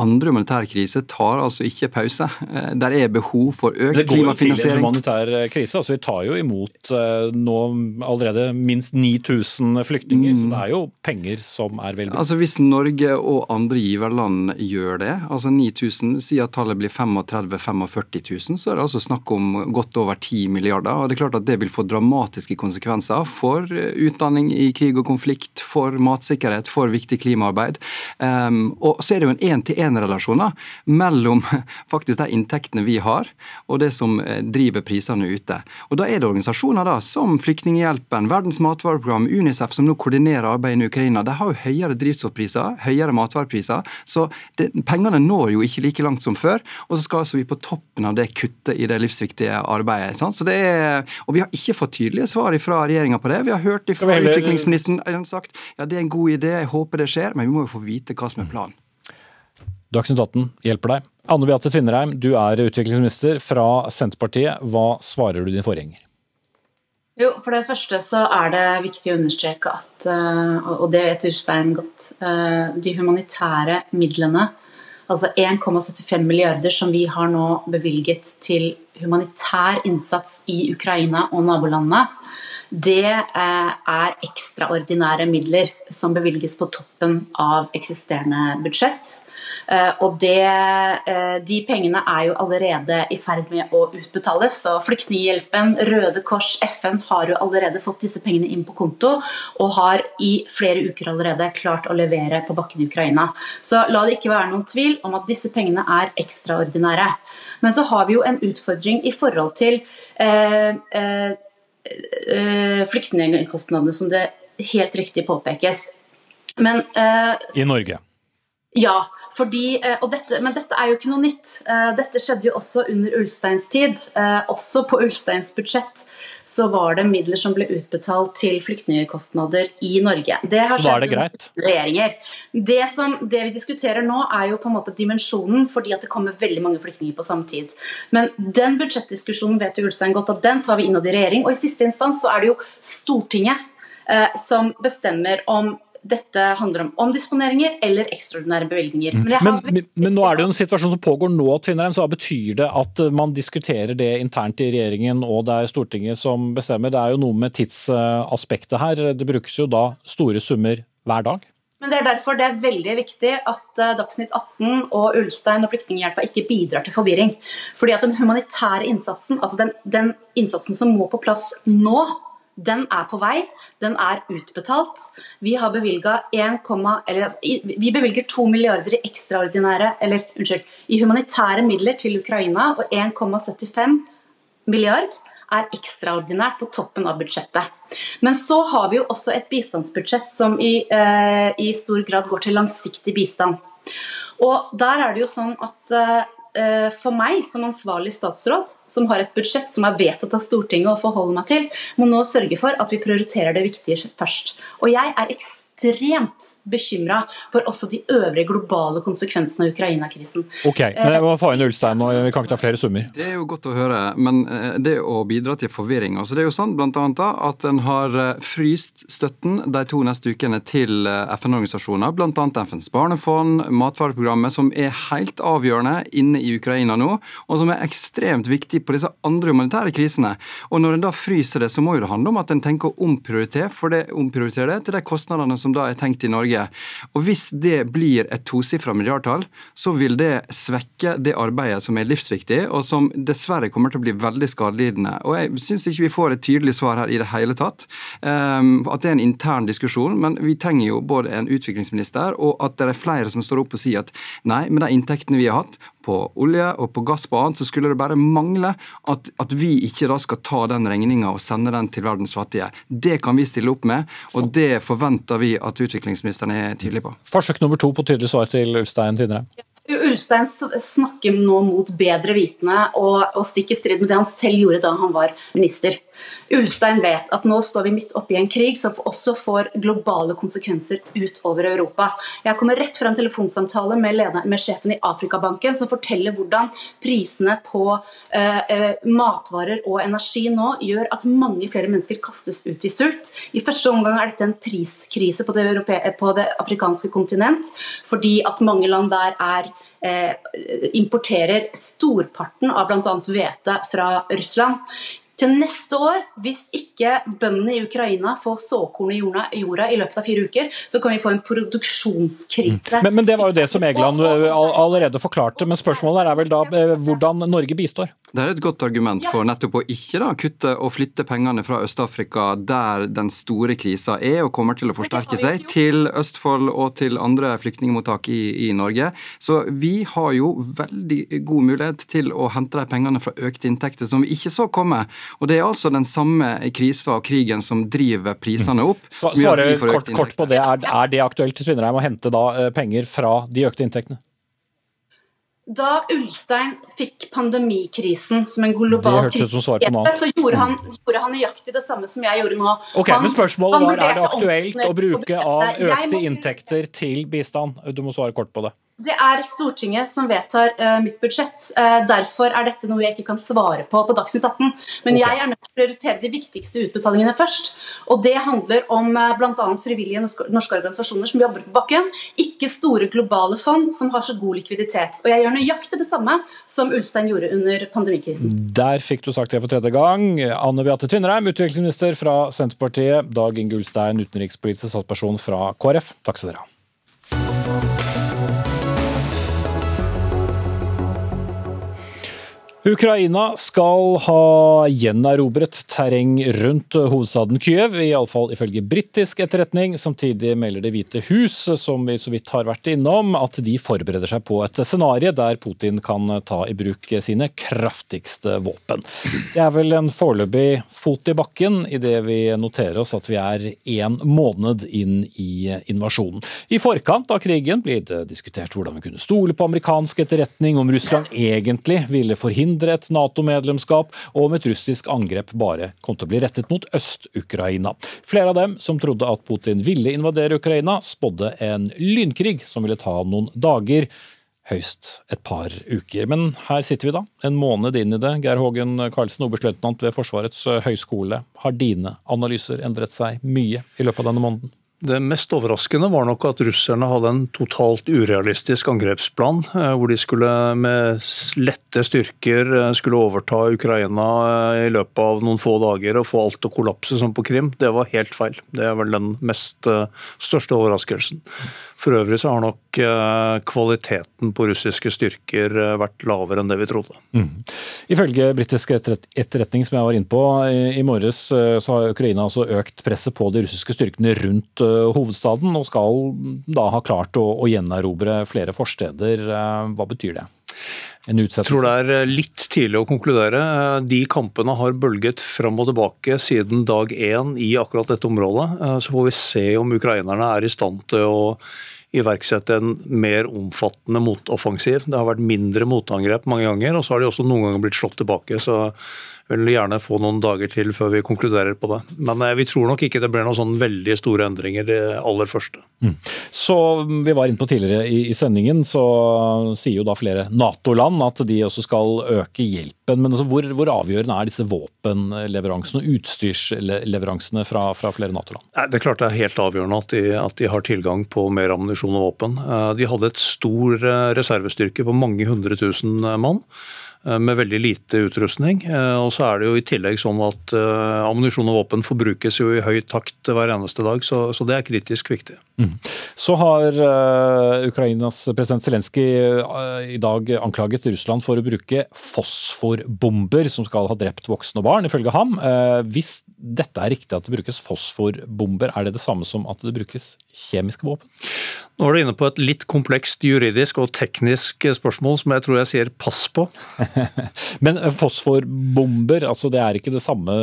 andre humanitære kriser tar altså ikke pause. Eh, der er behov for økt klimafinansiering. Det går jo til en humanitær eh, krise. altså Vi tar jo imot eh, nå allerede minst 9000 flyktninger, mm. så det er jo penger som er veldig Altså Hvis Norge og andre giverland gjør det, altså 9000, sier at tallet blir 35 45 000, så er det altså snakk om godt over 10 milliarder. og Det er klart at det vil få dramatiske konsekvenser for utdanning i krig og konflikt, for matsikkerhet, for viktig klimaarbeid. Um, og så er det jo en én-til-én én-relasjoner mellom faktisk de inntektene vi har, og det som eh, driver prisene ute. Og Da er det organisasjoner da, som Flyktninghjelpen, Verdens matvareprogram, Unicef, som nå koordinerer arbeidet i Ukraina. De har jo høyere drivstoffpriser, høyere matvarepriser. Så det, pengene når jo ikke like langt som før. Og så skal altså vi på toppen av det kutte i det livsviktige arbeidet. Sant? Så det er, og vi har ikke fått tydelige svar fra regjeringa på det. Vi har hørt fra utviklingsministeren sagt ja, det er en god idé, jeg håper det skjer, men vi må jo få vite hva som er planen. Dagsnytt 18 hjelper deg. Anne Beate Tvinnereim, du er utviklingsminister fra Senterpartiet. Hva svarer du din forgjenger? Jo, For det første så er det viktig å understreke at, eh, og det vet Ulstein godt, eh, de humanitære midlene, altså 1,75 milliarder som vi har nå bevilget til humanitær innsats i Ukraina og nabolandene, det eh, er ekstraordinære midler som bevilges på toppen av eksisterende budsjett. Eh, og det, eh, de pengene er jo allerede i ferd med å utbetales. Så Flyktninghjelpen, Røde Kors, FN har jo allerede fått disse pengene inn på konto, og har i flere uker allerede klart å levere på bakken i Ukraina. Så la det ikke være noen tvil om at disse pengene er ekstraordinære. Men så har vi jo en utfordring i forhold til eh, eh, flyktningkostnadene, som det helt riktig påpekes. Men, eh, I Norge? Ja. Fordi, eh, dette, men dette er jo ikke noe nytt. Dette skjedde jo også under Ulsteins tid. Også på Ulsteins budsjett så var det midler som ble utbetalt til flyktningkostnader i Norge. Det har var det greit? regjeringer. Det, som, det vi diskuterer nå, er jo på en måte dimensjonen, fordi at det kommer veldig mange flyktninger på samme tid. Men den budsjettdiskusjonen vet jo Ulstein godt at den tar vi innad i regjering. Og i siste instans så er det jo Stortinget eh, som bestemmer om dette handler om omdisponeringer eller ekstraordinære bevilgninger. Men, men, men, men, nå er det jo en situasjon som pågår nå, Tvinnerheim, så betyr det at man diskuterer det internt i regjeringen og det er Stortinget som bestemmer. Det er jo noe med tidsaspektet her. Det brukes jo da store summer hver dag? Men det er derfor det er veldig viktig at eh, Dagsnytt 18 og Ulstein og Flyktninghjelpa ikke bidrar til forvirring. Fordi at den humanitære innsatsen, altså den, den innsatsen som må på plass nå, den er på vei, den er utbetalt. Vi har bevilga 1, eller, altså, vi bevilger 2 milliarder i ekstraordinære, eller unnskyld, i humanitære midler til Ukraina, og 1,75 milliard er ekstraordinært på toppen av budsjettet. Men så har vi jo også et bistandsbudsjett som i, eh, i stor grad går til langsiktig bistand. Og der er det jo sånn at eh, for meg som ansvarlig statsråd, som har et budsjett som er vedtatt av Stortinget å forholde meg til, må nå sørge for at vi prioriterer det viktige først. Og jeg er ekstremt ekstremt bekymra for også de øvrige globale konsekvensene av Ukraina-krisen. Ok, men jeg må få inn Ulstein, og vi kan ikke ta flere summer. Det er jo godt å høre, men eh, det å bidra til forvirring altså Det er jo sånn annet at en har eh, fryst støtten de to neste ukene til eh, FN-organisasjoner, bl.a. FNs barnefond, matvareprogrammet, som er helt avgjørende inne i Ukraina nå, og som er ekstremt viktig på disse andre humanitære krisene. Og Når en da fryser det, så må jo det handle om at en tenker å omprioritere, for det, omprioritere det til de kostnadene som som da er tenkt i Norge. Og Hvis det blir et tosifra milliardtall, så vil det svekke det arbeidet som er livsviktig, og som dessverre kommer til å bli veldig skadelidende. Og Jeg syns ikke vi får et tydelig svar her i det hele tatt. Um, at det er en intern diskusjon, men vi trenger jo både en utviklingsminister og at det er flere som står opp og sier at nei, med de inntektene vi har hatt, på olje og på gass på annet, så skulle det bare mangle at, at vi ikke da skal ta den regninga og sende den til verdens fattige. Det kan vi stille opp med, og det forventer vi at utviklingsministeren er tydelig på. Forsøk nummer to på tydelig svar til Ulstein tidligere. Ulstein snakker nå mot bedre vitende og, og stikk i strid med det han selv gjorde da han var minister. Ulstein vet at nå står vi midt oppe i en krig som også får globale konsekvenser utover Europa. Jeg kommer rett fra en telefonsamtale med, leder, med sjefen i Afrikabanken som forteller hvordan prisene på eh, eh, matvarer og energi nå gjør at mange flere mennesker kastes ut i sult. I første omgang er dette en priskrise på det, på det afrikanske kontinent, fordi at mange land der er Eh, importerer storparten av bl.a. hvete fra Russland. Til neste år, hvis ikke bøndene i Ukraina får såkorn i jorda, jorda, i løpet av fire uker, så kan vi få en produksjonskrise. Mm. Men, men, det var jo det som Egeland eh, allerede forklarte. Men spørsmålet er vel da eh, hvordan Norge bistår? Det er et godt argument for nettopp å ikke da, kutte og flytte pengene fra Øst-Afrika der den store krisa er og kommer til å forsterke seg, til Østfold og til andre flyktningmottak i, i, Norge. Så vi har jo veldig god mulighet til å hente de pengene fra økte inntekter som vi ikke så komme. Og Det er altså den samme krisa og krigen som driver prisene opp. Svare kort, kort, på det. Er, er det aktuelt til Svinnerheim å hente da eh, penger fra de økte inntektene? Da Ulstein fikk pandemikrisen som en global krise, så gjorde han, gjorde han nøyaktig det samme som jeg gjorde nå. Ok, han, men Spørsmålet var er det aktuelt å bruke av økte inntekter til bistand. Du må svare kort på det. Det er Stortinget som vedtar uh, mitt budsjett. Uh, derfor er dette noe jeg ikke kan svare på på Dagsnytt 18. Men okay. jeg er nødt til å prioritere de viktigste utbetalingene først. Og det handler om uh, bl.a. frivillige norske organisasjoner som jobber på bakken. Ikke store globale fond som har så god likviditet. Og jeg gjør nøyaktig det samme som Ulstein gjorde under pandemikrisen. Der fikk du sagt det for tredje gang. Anne Beate Tvinnereim, utviklingsminister fra Senterpartiet. Dag Inge Ulstein, utenrikspolitisk statsperson fra KrF. Takk skal dere ha. Ukraina skal ha gjenerobret terreng rundt hovedstaden Kyiv, iallfall ifølge britisk etterretning. Samtidig melder Det hvite hus, som vi så vidt har vært innom, at de forbereder seg på et scenario der Putin kan ta i bruk sine kraftigste våpen. Det er vel en foreløpig fot i bakken idet vi noterer oss at vi er én måned inn i invasjonen. I forkant av krigen blir det diskutert hvordan vi kunne stole på amerikansk etterretning, om Russland egentlig ville forhindre forhindre et Nato-medlemskap, og om et russisk angrep bare kom til å bli rettet mot Øst-Ukraina. Flere av dem som trodde at Putin ville invadere Ukraina, spådde en lynkrig som ville ta noen dager høyst et par uker. Men her sitter vi da, en måned inn i det. Geir Hågen Karlsen, oberstløytnant ved Forsvarets høgskole. Har dine analyser endret seg mye i løpet av denne måneden? Det mest overraskende var nok at russerne hadde en totalt urealistisk angrepsplan, eh, hvor de skulle med lette styrker eh, skulle overta Ukraina eh, i løpet av noen få dager og få alt til å kollapse som på Krim. Det var helt feil. Det er vel den mest største overraskelsen. For øvrig så har nok kvaliteten på russiske styrker vært lavere enn det vi trodde. Mm. Ifølge britisk etterretning som jeg var inne på i morges, så har Ukraina altså økt presset på de russiske styrkene rundt hovedstaden, og skal da ha klart å, å gjenerobre flere forsteder. Eh, hva betyr det? En Jeg tror det er eh, litt tidlig å konkludere. Eh, de kampene har bølget fram og tilbake siden dag én i akkurat dette området. Så får vi se om ukrainerne er i stand til å iverksette en mer omfattende motoffensiv. Det har vært mindre motangrep mange ganger, og så har de også noen ganger blitt slått tilbake. Så vil gjerne få noen dager til før vi konkluderer på det. Men eh, vi tror nok ikke det blir noen sånn veldig store endringer det aller første. Mm. Så Vi var inne på tidligere i, i, sendingen, så sier jo da flere Nato-land at de også skal øke hjelpen. Men altså, hvor, hvor, avgjørende er disse våpenleveransene og utstyrsleveransene fra, fra flere Nato-land? Det er klart det er helt avgjørende at de, at de har tilgang på mer ammunisjon og våpen. Eh, de hadde et stor eh, reservestyrke på mange hundre tusen mann. Eh, med veldig lite utrustning. Eh, og så er det jo i tillegg sånn at uh, ammunisjon og våpen forbrukes jo i høy takt hver eneste dag, så, så det er kritisk viktig. Mm. Så har uh, Ukrainas president Zelenskyj uh, i dag anklaget Russland for å bruke fosforbomber som skal ha drept voksne og barn, ifølge ham. hvis dette er riktig at det brukes fosforbomber, er det det samme som at det brukes kjemiske våpen? Nå er du inne på et litt komplekst juridisk og teknisk spørsmål som jeg tror jeg sier pass på. Men fosforbomber, altså det er ikke det samme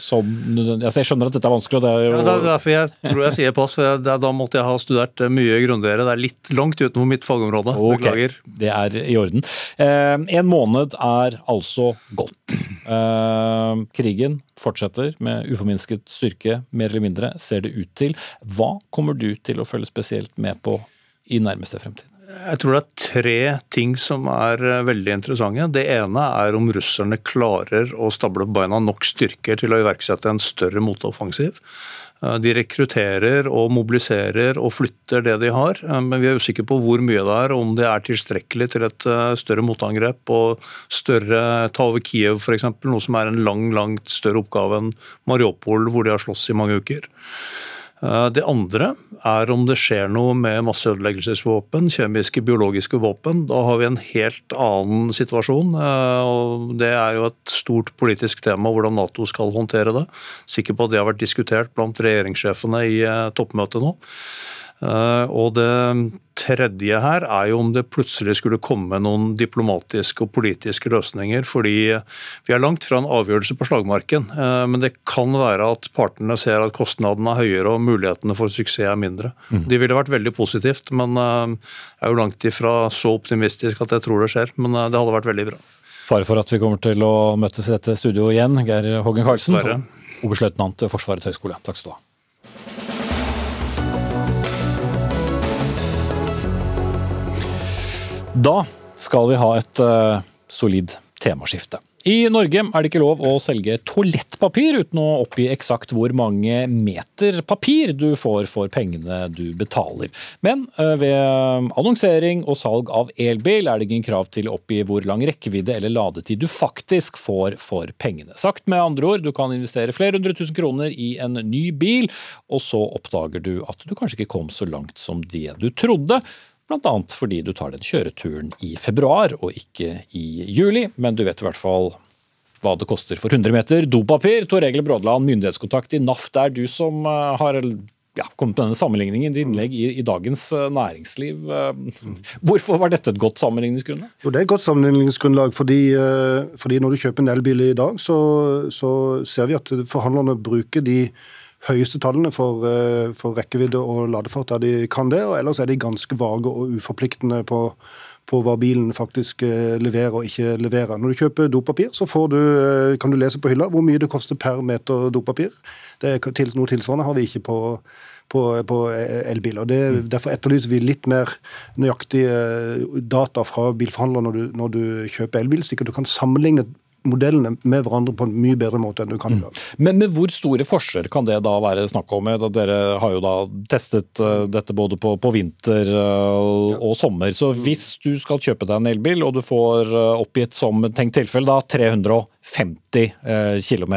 som altså Jeg skjønner at dette er vanskelig. Det er jo... ja, det er derfor jeg tror jeg sier pass, for da måtte jeg ha studert mye grundigere. Det er litt langt utenfor mitt fagområde. Okay. Beklager. Det er i orden. Eh, en måned er altså gått. Eh, krigen fortsetter med uforminsket styrke, mer eller mindre, ser det ut til. Hva kommer du til å følge spesielt med på i nærmeste fremtid? Jeg tror det er tre ting som er eh, veldig interessante. Det ene er om russerne klarer å stable opp beina nok styrker til å iverksette en større motoffensiv. Eh, de rekrutterer og mobiliserer og flytter det de har, eh, men vi er usikre på hvor mye det er, om det er tilstrekkelig til et større motangrep og større ta over Kiev f.eks., noe som er en lang, langt større oppgave enn Mariupol, hvor de har slåss i mange uker. Eh, det andre er om det skjer noe med masseødeleggelsesvåpen, kjemiske, biologiske våpen. Da har vi en helt annen situasjon. Eh, og Det er jo et stort politisk tema hvordan Nato skal håndtere det. Sikker på at det har vært diskutert blant regjeringssjefene i eh, toppmøtet nå. Eh, og det tredje her er jo om det plutselig skulle komme noen diplomatiske og politiske løsninger. Fordi vi er langt fra en avgjørelse på slagmarken. Eh, men det kan være at partene ser at kostnadene er høyere og mulighetene for suksess er mindre. Mm. De ville vært veldig positivt, men eh, jeg er jo langt ifra så optimistisk at jeg tror det skjer. Men det hadde vært veldig bra. Fare for at vi kommer til å møtes i dette studioet igjen, Geir Hågen Karlsen, oberstløytnant ved Forsvarets høgskole. Takk skal du ha. Da skal vi ha et uh, solid temaskifte. I Norge er det ikke lov å selge toalettpapir uten å oppgi eksakt hvor mange meter papir du får for pengene du betaler. Men eh, ved annonsering og salg av elbil er det ingen krav til å oppgi hvor lang rekkevidde eller ladetid du faktisk får for pengene. Sagt med andre ord, du kan investere flere hundre tusen kroner i en ny bil, og så oppdager du at du kanskje ikke kom så langt som det du trodde. Bl.a. fordi du tar den kjøreturen i februar og ikke i juli, men du vet i hvert fall hva det koster for 100 meter dopapir. Tor Egil Brådland, myndighetskontakt i NAF. Det er du som eh, har ja, kommet med denne sammenligningen i innlegg i, i, Dagens eh, Næringsliv. Eh, hvorfor var dette et godt sammenligningsgrunnlag? Jo, Det er et godt sammenligningsgrunnlag fordi, fordi når du kjøper en elbil i dag, så, så ser vi at forhandlerne bruker de høyeste tallene for, eh, for rekkevidde og ladefart der de kan det. og Ellers er de ganske vage og uforpliktende på, på hva bilen faktisk eh, leverer og ikke leverer. Når du kjøper dopapir, så du, eh, kan du lese på hylla hvor mye det koster per meter dopapir. Det Noe tilsvarende har vi ikke på, på, på elbiler. Det, mm. derfor etterlyser vi litt mer nøyaktige data fra bilforhandlere når du, når du kjøper elbil, slik at du kan sammenligne modellene med hverandre på en mye bedre måte enn du kan i dag. Men, med hvor store forskjeller kan det da være snakk om? Dere har jo da testet uh, dette både på, på vinter uh, og sommer. Så hvis du skal kjøpe deg en elbil og du får uh, oppgitt som tenkt tilfelle da 350 uh, km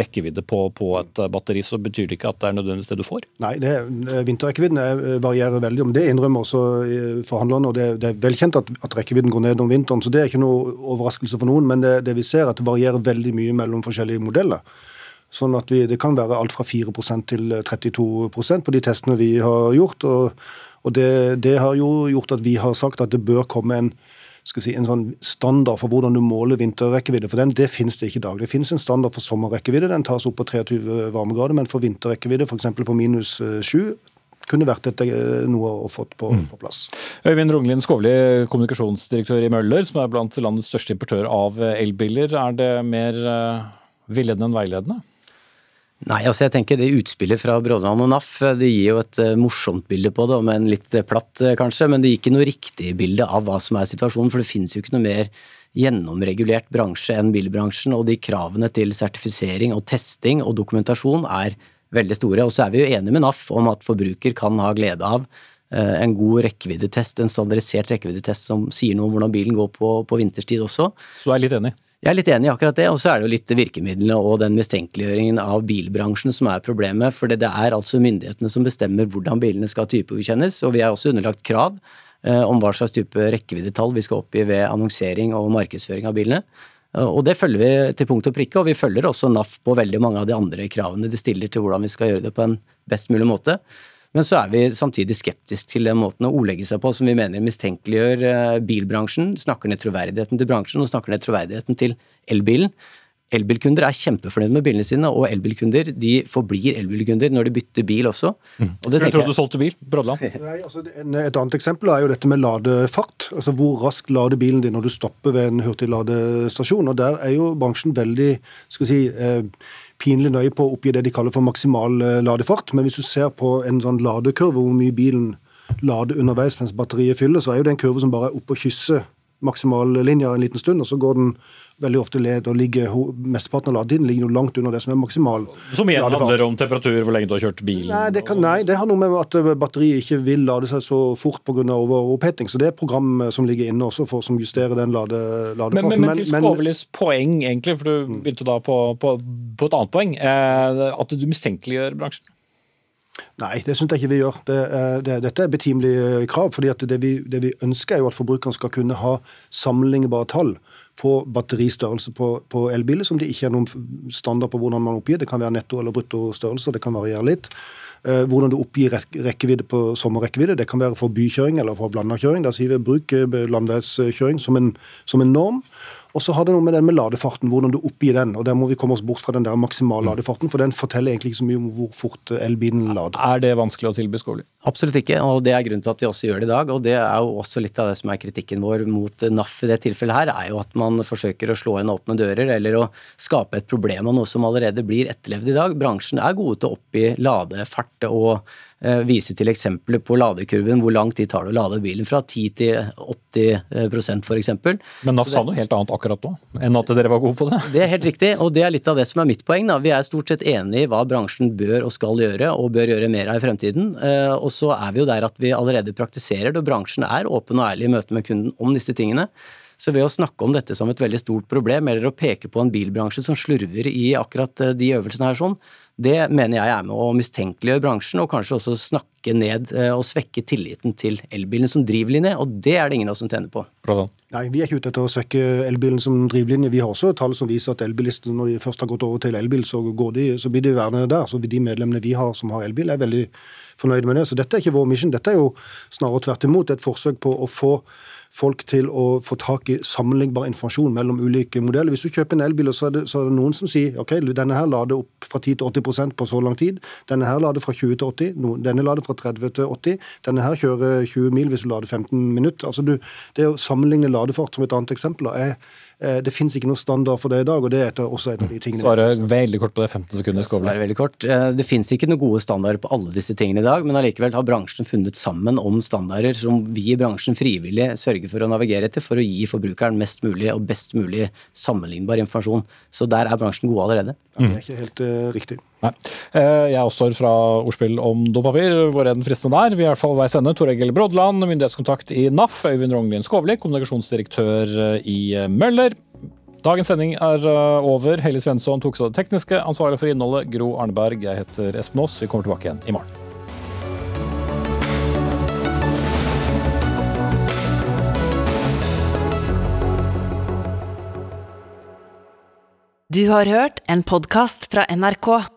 rekkevidde på, på, et batteri, så betyr det ikke at det er nødvendigvis det du får? Nei, vinterrekkevidden varierer veldig. om Det innrømmer også forhandlerne. og Det, det er velkjent at, at rekkevidden går ned om vinteren, så det er ikke noe overraskelse for noen. men det, det vi ser er at det varierer veldig mye mellom forskjellige modeller. Sånn at vi, Det kan være alt fra 4% til 32% på de testene vi har gjort. og, og det, det, har jo gjort at vi har sagt at det bør komme en, si, en sånn standard for hvordan du måler vinterrekkevidde. For den, Det finnes det ikke i dag. Det finnes en standard for sommerrekkevidde. Den tas opp på 23 varmegrader. Men for vinterrekkevidde, f.eks. på minus 7, kunne vært et, eh, noe å få på, mm. på, plass. Øyvind Rognlien Skovli, kommunikasjonsdirektør i Møller, som er blant landets største importør av elbiler. Er det mer uh, villedende enn veiledende? Nei, altså jeg tenker det utspillet fra Brådvann og NAF eh, det gir jo et morsomt bilde på det, om en litt platt kanskje, men det gir ikke noe riktig bilde av hva som er situasjonen. For det finnes jo ikke noe mer gjennomregulert bransje enn bilbransjen, og de kravene til sertifisering og testing og dokumentasjon er veldig store. Og så er vi jo enige med NAF om at forbruker kan ha glede av eh, en god rekkeviddetest, en standardisert rekkeviddetest som sier noe om hvordan bilen går på, på vinterstid også. Så du er litt enig? Jeg er litt enig i akkurat det, og så er det jo litt virkemidlene og den mistenkeliggjøringen av bilbransjen som er problemet. For det er altså myndighetene som bestemmer hvordan bilene skal typegodkjennes, og vi er også underlagt krav eh, om hva slags type rekkeviddetall vi skal oppgi ved annonsering og markedsføring av bilene. Og Det følger vi til punkt og prikke, og vi følger også NAF på veldig mange av de andre kravene de stiller til hvordan vi skal gjøre det på en best mulig måte. Men så er vi samtidig skeptiske til den måten å ordlegge seg på som vi mener mistenkeliggjør eh, bilbransjen, snakker ned troverdigheten til bransjen og snakker ned troverdigheten til elbilen. Elbilkunder er kjempefornøyd med bilene sine, og elbilkunder de forblir elbilkunder når de bytter bil også. Mm. Og jeg trodde du solgte bil, Brodland? Nei, altså, et annet eksempel er jo dette med ladefart. Altså Hvor raskt lader bilen din når du stopper ved en hurtigladestasjon. og Der er jo bransjen veldig skal si, eh, pinlig nøye på å oppgi det de kaller for maksimal eh, ladefart. Men hvis du ser på en sånn ladekurve, hvor mye bilen lader underveis mens batteriet fyller, så er jo det en kurve som bare er oppe og kysser maksimallinja en liten stund, og så går den veldig ofte led og ligger mesteparten av ladetiden ligger jo langt under det som er maksimal Som igjen handler om temperatur, hvor lenge du har kjørt bilen? Nei, det, kan, nei, det har noe med at eh, batteriet ikke vil lade seg så fort pga. overoppheting. Så det er program som ligger inne også for, som justerer den lade, ladefarten. Men, men, men til Skåvelis poeng, egentlig, for du begynte da på, på, på et annet poeng, eh, at du mistenkeliggjør bransjen? Nei, det syns jeg ikke vi gjør. Det, det, dette er betimelige eh, krav. fordi det vi, det vi, ønsker, er jo at forbrukerne skal kunne ha sammenlignbare tall på batteristørrelse på, på elbiler, som det ikke er noen standard på hvordan man oppgir. Det kan være netto- eller bruttostørrelse, det kan variere litt. Eh, hvordan du oppgir rekkevidde på sommerrekkevidde. Det kan være for bykjøring eller for blanda kjøring. Der sier vi bruk eh, landeveiskjøring som som en norm. Og så har det noe med den med ladefarten, hvordan du oppgir den. og Der må vi komme oss bort fra den der maksimale mm. ladefarten, for den forteller egentlig ikke så mye om hvor fort elbilen lader. Er det vanskelig å tilby Skåli? Absolutt ikke, og det er grunnen til at vi også gjør det i dag. Og det er jo også litt av det som er kritikken vår mot NAF i det tilfellet her, er jo at man forsøker å slå inn åpne dører, eller å skape et problem av noe som allerede blir etterlevd i dag. Bransjen er gode til å oppgi ladefart og Eh, vise til eksempler på ladekurven, hvor lang tid tar det å lade bilen fra 10 til 80% f.eks. Men NAF sa noe helt annet akkurat nå, enn at dere var gode på det? Det er helt riktig, og det er litt av det som er mitt poeng. Da. Vi er stort sett enig i hva bransjen bør og skal gjøre, og bør gjøre mer av i fremtiden. Eh, og så er vi jo der at vi allerede praktiserer det, og bransjen er åpen og ærlig i møte med kunden om disse tingene. Så ved å snakke om dette som et veldig stort problem, eller å peke på en bilbransje som slurver i akkurat eh, de øvelsene her sånn, det mener jeg er med å mistenkeliggjøre bransjen, og kanskje også snakke ned eh, og svekke tilliten til elbilen som drivlinje, og det er det ingen av oss som tjener på. Nei, Vi er ikke ute etter å svekke elbilen som drivlinje. Vi har også tall som viser at elbilister, når de først har gått over til elbil, så, de, så blir de værende der. Så de medlemmene vi har som har elbil, er veldig fornøyde med det. Så dette er ikke vår mission. Dette er jo snarere tvert imot et forsøk på å få folk til å få tak i sammenlignbar informasjon mellom ulike modeller. Hvis du kjøper en elbil, så er det, så er det noen som sier ok, denne her lader opp fra 10 til på så lang tid. Denne her lader fra 20 til 80, denne lader fra 30 til 80. Denne her kjører 20 mil hvis du lader 15 minutter. Altså du, det å sammenligne ladefart som et annet eksempel er det finnes ikke noe standard for det i dag, og det er også et av de tingene Svare veldig kort på det, 15 sekunder. Skovle. Veldig kort. Eh, det finnes ikke noen gode standarder på alle disse tingene i dag, men allikevel har bransjen funnet sammen om standarder som vi i bransjen frivillig sørger for å navigere etter for å gi forbrukeren mest mulig og best mulig sammenlignbar informasjon. Så der er bransjen god allerede. Ja, det er ikke helt uh, riktig. Nei. Jeg avstår fra ordspill om dopapir, hvor er den fristende der? Vi er i hvert fall veis ende. Tor Egil Brodland, myndighetskontakt i NAF. Øyvind Rognlien Skovli, kommunikasjonsdirektør i Møller. Dagens sending er over. Helle Svensson tok seg av det tekniske. Ansvarlig for innholdet, Gro Arneberg. Jeg heter Espen Aas. Vi kommer tilbake igjen i morgen. Du har hørt en podkast fra NRK.